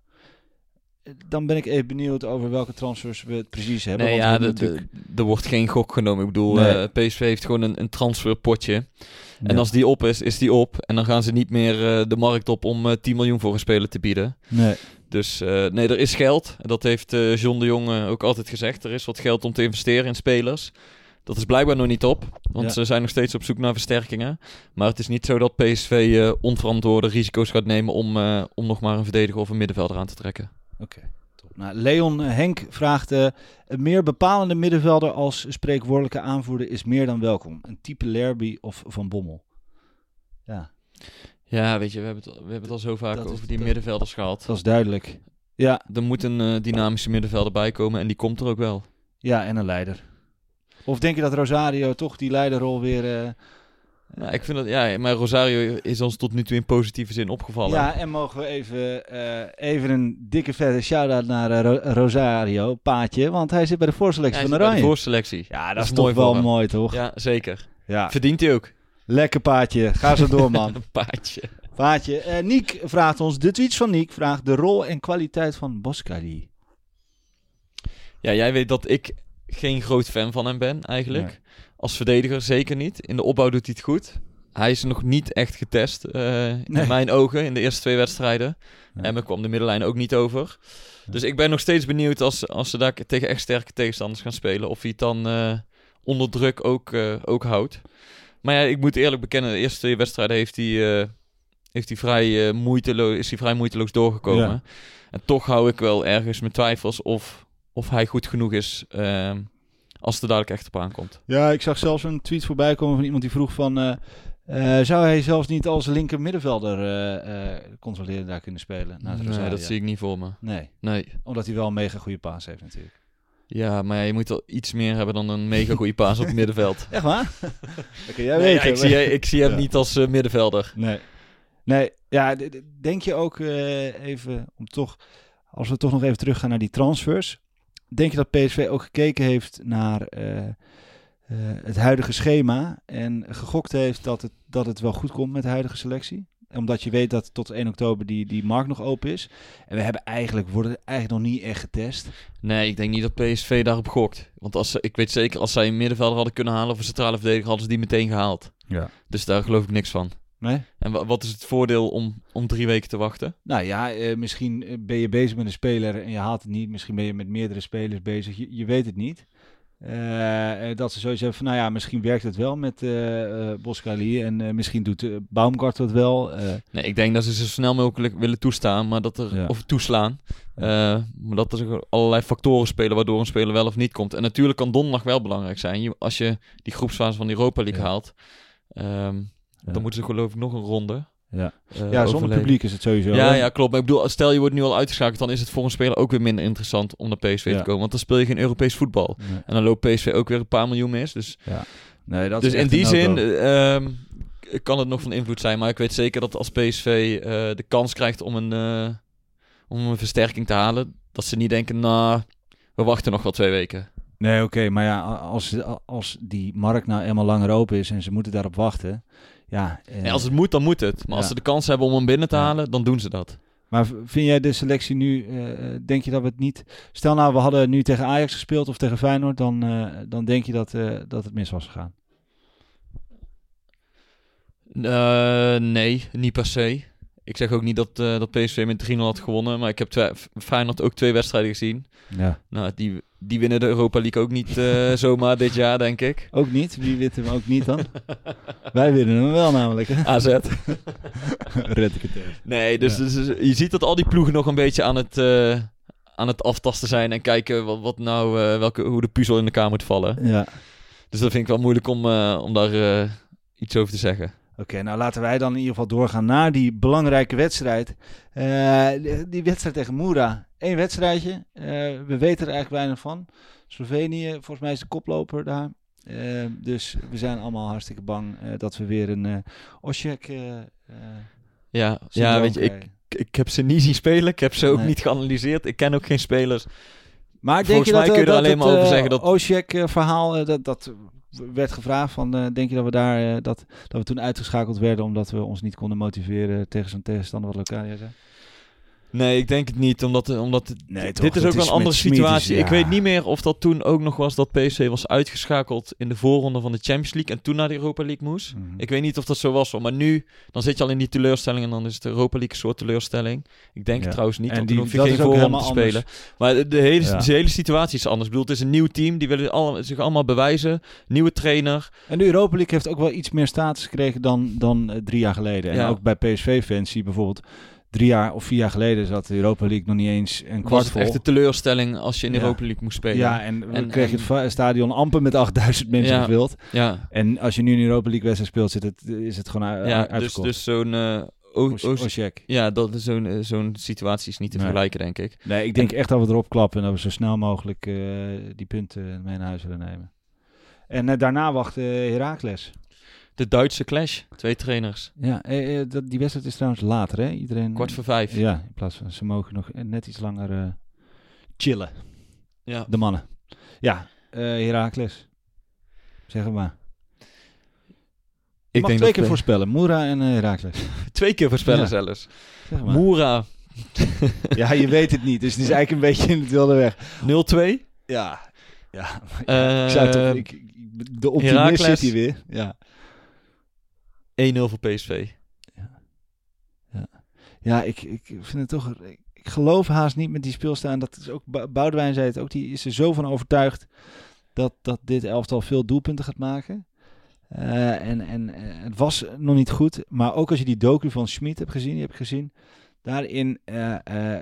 Speaker 2: Dan ben ik even benieuwd over welke transfers we het precies hebben.
Speaker 1: Nee, ja, natuurlijk... er wordt geen gok genomen. Ik bedoel, nee. uh, PSV heeft gewoon een, een transferpotje. Ja. En als die op is, is die op. En dan gaan ze niet meer uh, de markt op om uh, 10 miljoen voor een speler te bieden.
Speaker 2: Nee.
Speaker 1: Dus nee, er is geld. Dat heeft John de Jong ook altijd gezegd. Er is wat geld om te investeren in spelers. Dat is blijkbaar nog niet op. Want ja. ze zijn nog steeds op zoek naar versterkingen. Maar het is niet zo dat PSV onverantwoorde risico's gaat nemen om, om nog maar een verdediger of een middenvelder aan te trekken.
Speaker 2: Oké. Okay. Nou, Leon Henk vraagt: uh, een meer bepalende middenvelder als spreekwoordelijke aanvoerder is meer dan welkom. Een type Lerby of Van Bommel. Ja.
Speaker 1: Ja, weet je, we hebben het, we hebben het al zo vaak
Speaker 2: Dat
Speaker 1: over
Speaker 2: is-
Speaker 1: die
Speaker 2: dat-
Speaker 1: middenvelders gehad.
Speaker 2: Dat is duidelijk. Ja,
Speaker 1: Er moet een eh, dynamische middenvelder bij komen en die komt er ook wel.
Speaker 2: ja, en een leider. Of denk je dat Rosario toch die leiderrol weer. eh,
Speaker 1: Ja, ik vind dat, ja, maar Rosario is ons tot nu toe in positieve zin opgevallen.
Speaker 2: Ja, en mogen we even, eh, even een dikke vette shout-out naar eh, Ro- Rosario, Paatje. Want hij zit bij de voorselectie van
Speaker 1: zit bij de
Speaker 2: Oranje.
Speaker 1: voorselectie.
Speaker 2: Ja, dat, is,
Speaker 1: mooi
Speaker 2: toch wel
Speaker 1: hem.
Speaker 2: mooi, toch?
Speaker 1: Ja, zeker.
Speaker 2: Ja.
Speaker 1: Verdient hij ook.
Speaker 2: Lekker Paatje. Ga zo door, man.
Speaker 1: Een paardje.
Speaker 2: Paatje. Eh Niek vraagt ons, de tweets van Niek vraagt de rol en kwaliteit van Boskali.
Speaker 1: Ja, jij weet dat ik geen groot fan van hem ben, eigenlijk.
Speaker 2: Nee.
Speaker 1: Als verdediger zeker niet. In de opbouw doet hij het goed. Hij is nog niet echt getest,
Speaker 2: Nee.
Speaker 1: in mijn ogen, in de eerste twee wedstrijden. En er kwam de middenlijn ook niet over. Dus ik ben nog steeds benieuwd als, als ze daar tegen echt sterke tegenstanders gaan spelen. Of hij het dan eh, onder druk ook, eh, ook houdt. Maar ja, ik moet eerlijk bekennen, de eerste twee wedstrijden heeft hij, heeft hij vrij, moeiteloos, is hij vrij moeiteloos doorgekomen.
Speaker 2: Ja.
Speaker 1: En toch hou ik wel ergens mijn twijfels of, of hij goed genoeg is eh, als het er dadelijk echt op aankomt.
Speaker 2: Ja, ik zag zelfs een tweet voorbij komen van iemand die vroeg van... eh, eh, zou hij zelfs niet als linker middenvelder eh eh controleren daar kunnen spelen? naast
Speaker 1: nee, dat zie ik niet voor me.
Speaker 2: Nee,
Speaker 1: Nee.
Speaker 2: omdat hij wel een mega goede paas heeft natuurlijk.
Speaker 1: Ja, maar ja, je moet wel iets meer hebben dan een mega goede paas op het middenveld.
Speaker 2: Echt waar? jij
Speaker 1: Nee, ja, ik, zie, ik zie hem
Speaker 2: Ja.
Speaker 1: niet als middenvelder.
Speaker 2: Nee. Nee, ja, denk je ook even om toch, als we toch nog even teruggaan naar die transfers. Denk je dat PSV ook gekeken heeft naar eh, eh, het huidige schema en gegokt heeft dat het, dat het wel goed komt met de huidige selectie? Omdat je weet dat tot 1 oktober die, die markt nog open is. En we hebben eigenlijk, worden eigenlijk nog niet echt getest.
Speaker 1: Nee, ik denk niet dat PSV daarop gokt. Want als, ze- ik weet zeker, als zij een middenvelder hadden kunnen halen of een centrale verdediger, hadden ze die meteen gehaald.
Speaker 2: Ja.
Speaker 1: Dus daar geloof ik niks van.
Speaker 2: Nee?
Speaker 1: En wa- wat is het voordeel om, om drie weken te wachten?
Speaker 2: Nou ja, eh, misschien eh, ben je bezig met een speler en je haalt het niet. Misschien ben je met meerdere spelers bezig. Je, je weet het niet. Eh, dat ze zoiets hebben van, nou ja, misschien werkt het wel met eh Boskali en misschien doet Baumgart het wel.
Speaker 1: Nee, ik denk dat ze zo snel mogelijk willen toestaan, maar dat er,
Speaker 2: Ja.
Speaker 1: of toeslaan. Maar dat er allerlei factoren spelen waardoor een speler wel of niet komt. En natuurlijk kan donderdag wel belangrijk zijn. Je- als je die groepsfase van de Europa League
Speaker 2: Ja.
Speaker 1: haalt, ehm. Dan moeten ze geloof ik nog een ronde.
Speaker 2: ja,
Speaker 1: eh,
Speaker 2: ja zonder publiek is het sowieso.
Speaker 1: Ja,
Speaker 2: hè?
Speaker 1: ja, klopt. Maar ik bedoel, stel je wordt nu al uitgeschakeld, dan is het voor een speler ook weer minder interessant om naar PSV
Speaker 2: Ja.
Speaker 1: te komen. Want dan speel je geen Europees voetbal.
Speaker 2: Nee,
Speaker 1: En dan loopt PSV ook weer een paar miljoen mis. Dus,
Speaker 2: nee, dat
Speaker 1: dus
Speaker 2: is
Speaker 1: in die zin eh, ehm, kan het nog van invloed zijn. Maar ik weet zeker dat als PSV eh, de kans krijgt om een, eh, om een versterking te halen, dat ze niet denken, nou, we wachten nog wel twee weken.
Speaker 2: Nee, oké, maar ja, als, als die markt nou eenmaal langer open is en ze moeten daarop wachten. Ja, eh,
Speaker 1: En als het moet, dan moet het. Maar als ze de kans hebben om hem binnen te halen, dan doen ze dat.
Speaker 2: Maar vind jij de selectie nu, eh, eh, denk je dat we het niet... Stel nou, we hadden nu tegen Ajax gespeeld of tegen Feyenoord, dan, eh, dan denk je dat, eh, dat het mis was gegaan.
Speaker 1: Eh, nee, niet per se. Ik zeg ook niet dat, eh, dat PSV met 3-0 had gewonnen. Maar ik heb twee, Feyenoord ook twee wedstrijden gezien.
Speaker 2: Ja.
Speaker 1: Nou, die, die winnen de Europa League ook niet eh, zomaar dit jaar, denk ik.
Speaker 2: Ook niet? Wie wint hem ook niet dan? Wij winnen hem wel namelijk. hè?
Speaker 1: AZ.
Speaker 2: Red ik het even.
Speaker 1: Nee, dus,
Speaker 2: Ja.
Speaker 1: dus, dus je ziet dat al die ploegen nog een beetje aan het, eh, aan het aftasten zijn. En kijken wat, wat nou, welke, hoe de puzzel in elkaar moet vallen.
Speaker 2: Ja.
Speaker 1: Dus dat vind ik wel moeilijk om, om daar iets over te zeggen.
Speaker 2: Oké, nou laten wij dan in ieder geval doorgaan naar die belangrijke wedstrijd. Eh, die, wedstrijd tegen Moera. Eén wedstrijdje. Eh, we weten er eigenlijk weinig van. Slovenië, volgens mij is de koploper daar. Eh, dus we zijn allemaal hartstikke bang dat we weer een Osijek eh, Eh,
Speaker 1: Ja, ja weet je, ik,
Speaker 2: krijgen.
Speaker 1: ik heb ze niet zien spelen. Ik heb ze ook
Speaker 2: Nee.
Speaker 1: niet geanalyseerd. Ik ken ook geen spelers.
Speaker 2: Maar denk
Speaker 1: Volgens
Speaker 2: je
Speaker 1: mij
Speaker 2: dat,
Speaker 1: kun je er
Speaker 2: dat
Speaker 1: alleen
Speaker 2: het,
Speaker 1: maar over zeggen dat-
Speaker 2: Oshek-verhaal, eh, dat, dat werd gevraagd van, eh, denk je dat we daar, eh, dat, dat we toen uitgeschakeld werden omdat we ons niet konden motiveren tegen zo'n tegenstander wat Locadia zei?
Speaker 1: Nee, ik denk het niet. Omdat, omdat
Speaker 2: Nee, toch,
Speaker 1: dit is ook
Speaker 2: is
Speaker 1: een andere situatie. Ik weet niet meer of dat toen ook nog was dat PSV was uitgeschakeld in de voorronde van de Champions League en toen naar de Europa League moest.
Speaker 2: Mhm.
Speaker 1: Ik weet niet of dat zo was, maar nu dan zit je al in die teleurstelling en dan is de Europa League een soort teleurstelling. Ik denk
Speaker 2: Ja.
Speaker 1: het trouwens niet,
Speaker 2: En
Speaker 1: want
Speaker 2: die-
Speaker 1: toen hoef je geen voorronde te spelen. Maar de, de hele,
Speaker 2: Ja.
Speaker 1: de hele situatie is anders. Ik bedoel, het is een nieuw team, die willen zich allemaal bewijzen. Nieuwe trainer.
Speaker 2: En de Europa League heeft ook wel iets meer status gekregen dan, dan eh, drie jaar geleden. En ook bij PSV-fans bijvoorbeeld drie jaar of vier jaar geleden zat de Europa League nog niet eens een kwart vol.
Speaker 1: echt een teleurstelling als je in de
Speaker 2: Ja.
Speaker 1: Europa League moest spelen.
Speaker 2: Ja, en,
Speaker 1: En-
Speaker 2: kregen
Speaker 1: en-
Speaker 2: het stadion amper met 8000 mensen
Speaker 1: Ja.
Speaker 2: gevuld.
Speaker 1: ja.
Speaker 2: En als je nu een Europa League wedstrijd speelt, zit het, is het gewoon uit,
Speaker 1: ja dus, dus zo'n...
Speaker 2: Oshek.
Speaker 1: ja, dat is zo'n eh, zo'n situatie is niet te
Speaker 2: Nee.
Speaker 1: vergelijken, denk ik.
Speaker 2: Nee, ik denk echt dat we erop klappen en dat we zo snel mogelijk eh, die punten mee naar huis willen nemen. En daarna wacht eh Heracles.
Speaker 1: De Duitse clash, twee trainers.
Speaker 2: Ja, eh, eh, dat, die wedstrijd is trouwens later, hè? Iedereen.
Speaker 1: Kwart voor vijf.
Speaker 2: Ja, in plaats van ze mogen nog net iets langer eh, chillen,
Speaker 1: Ja.
Speaker 2: de mannen. Ja, eh Heracles. Zeg het maar.
Speaker 1: Ik
Speaker 2: mag
Speaker 1: denk
Speaker 2: twee
Speaker 1: dat
Speaker 2: keer voorspellen. Moera en eh, Heracles.
Speaker 1: Twee keer voorspellen
Speaker 2: Ja.
Speaker 1: zelfs.
Speaker 2: Zeg maar.
Speaker 1: Moera
Speaker 2: Ja, je weet het niet. Dus het is eigenlijk een beetje in het wilde weg.
Speaker 1: 0-2.
Speaker 2: Ja. Ja. Ik zou toch, ik, ik- de optimist
Speaker 1: Heracles.
Speaker 2: zit hier weer. Ja.
Speaker 1: 1-0 voor PSV.
Speaker 2: Ja, ik, ik vind het toch... Ik, geloof haast niet met die speelstaan. Dat is ook... Bou- Boudewijn zei het ook. Die is er zo van overtuigd dat, dat dit elftal veel doelpunten gaat maken. Eh, en en eh, het was nog niet goed. Maar ook als je die docu van Schmid hebt gezien, die heb gezien. Daarin eh,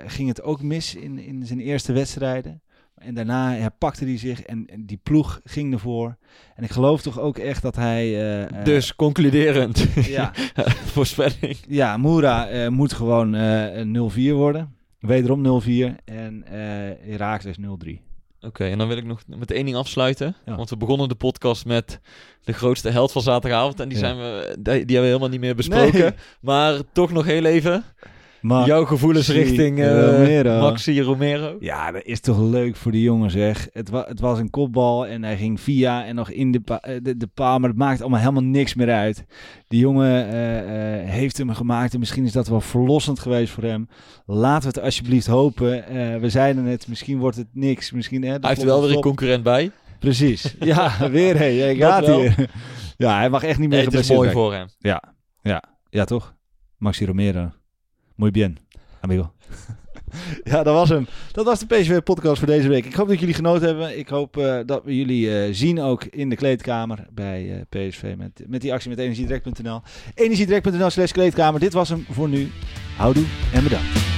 Speaker 2: ging het ook mis in, in zijn eerste wedstrijden. En daarna herpakte hij zich en, en die ploeg ging ervoor. En ik geloof toch ook echt dat hij... eh, eh,
Speaker 1: dus concluderend.
Speaker 2: Ja,
Speaker 1: Voorspelling.
Speaker 2: ja Moera eh, moet gewoon eh 0-4 worden. Wederom 0-4. En eh Herakles 0-3.
Speaker 1: Oké, en dan wil ik nog met één ding afsluiten.
Speaker 2: Ja.
Speaker 1: Want we begonnen de podcast met de grootste held van zaterdagavond. En die,
Speaker 2: Ja.
Speaker 1: zijn we, die, die hebben we helemaal niet meer besproken.
Speaker 2: Nee.
Speaker 1: Maar toch nog heel even.
Speaker 2: Maar
Speaker 1: Jouw gevoelens richting eh,
Speaker 2: Romero.
Speaker 1: Maxi Romero.
Speaker 2: ja, dat is toch leuk voor die jongen zeg. Het, wa het was een kopbal en hij ging via en nog in de, pa eh, de, de paal. Maar het maakt allemaal helemaal niks meer uit. Die jongen eh, eh, heeft hem gemaakt en misschien is dat wel verlossend geweest voor hem. Laten we het alsjeblieft hopen. Eh, we zeiden het, misschien wordt het niks. Misschien, hè,
Speaker 1: Hij heeft er wel weer een concurrent bij.
Speaker 2: Precies. Ja, weer hé. Gaat
Speaker 1: wel.
Speaker 2: hier. Ja, hij mag echt niet meer
Speaker 1: Nee, het is mooi voor hem.
Speaker 2: Ja, toch? Maxi Romero. Muy bien, amigo. ja, dat was hem. Dat was de PSV-podcast voor deze week. Ik hoop dat jullie genoten hebben. Ik hoop eh, dat we jullie eh, zien ook in de kleedkamer bij eh, PSV met, met die actie met energiedirect.nl. Energiedirect.nl slash kleedkamer. Dit was hem voor nu. Houdoe en bedankt.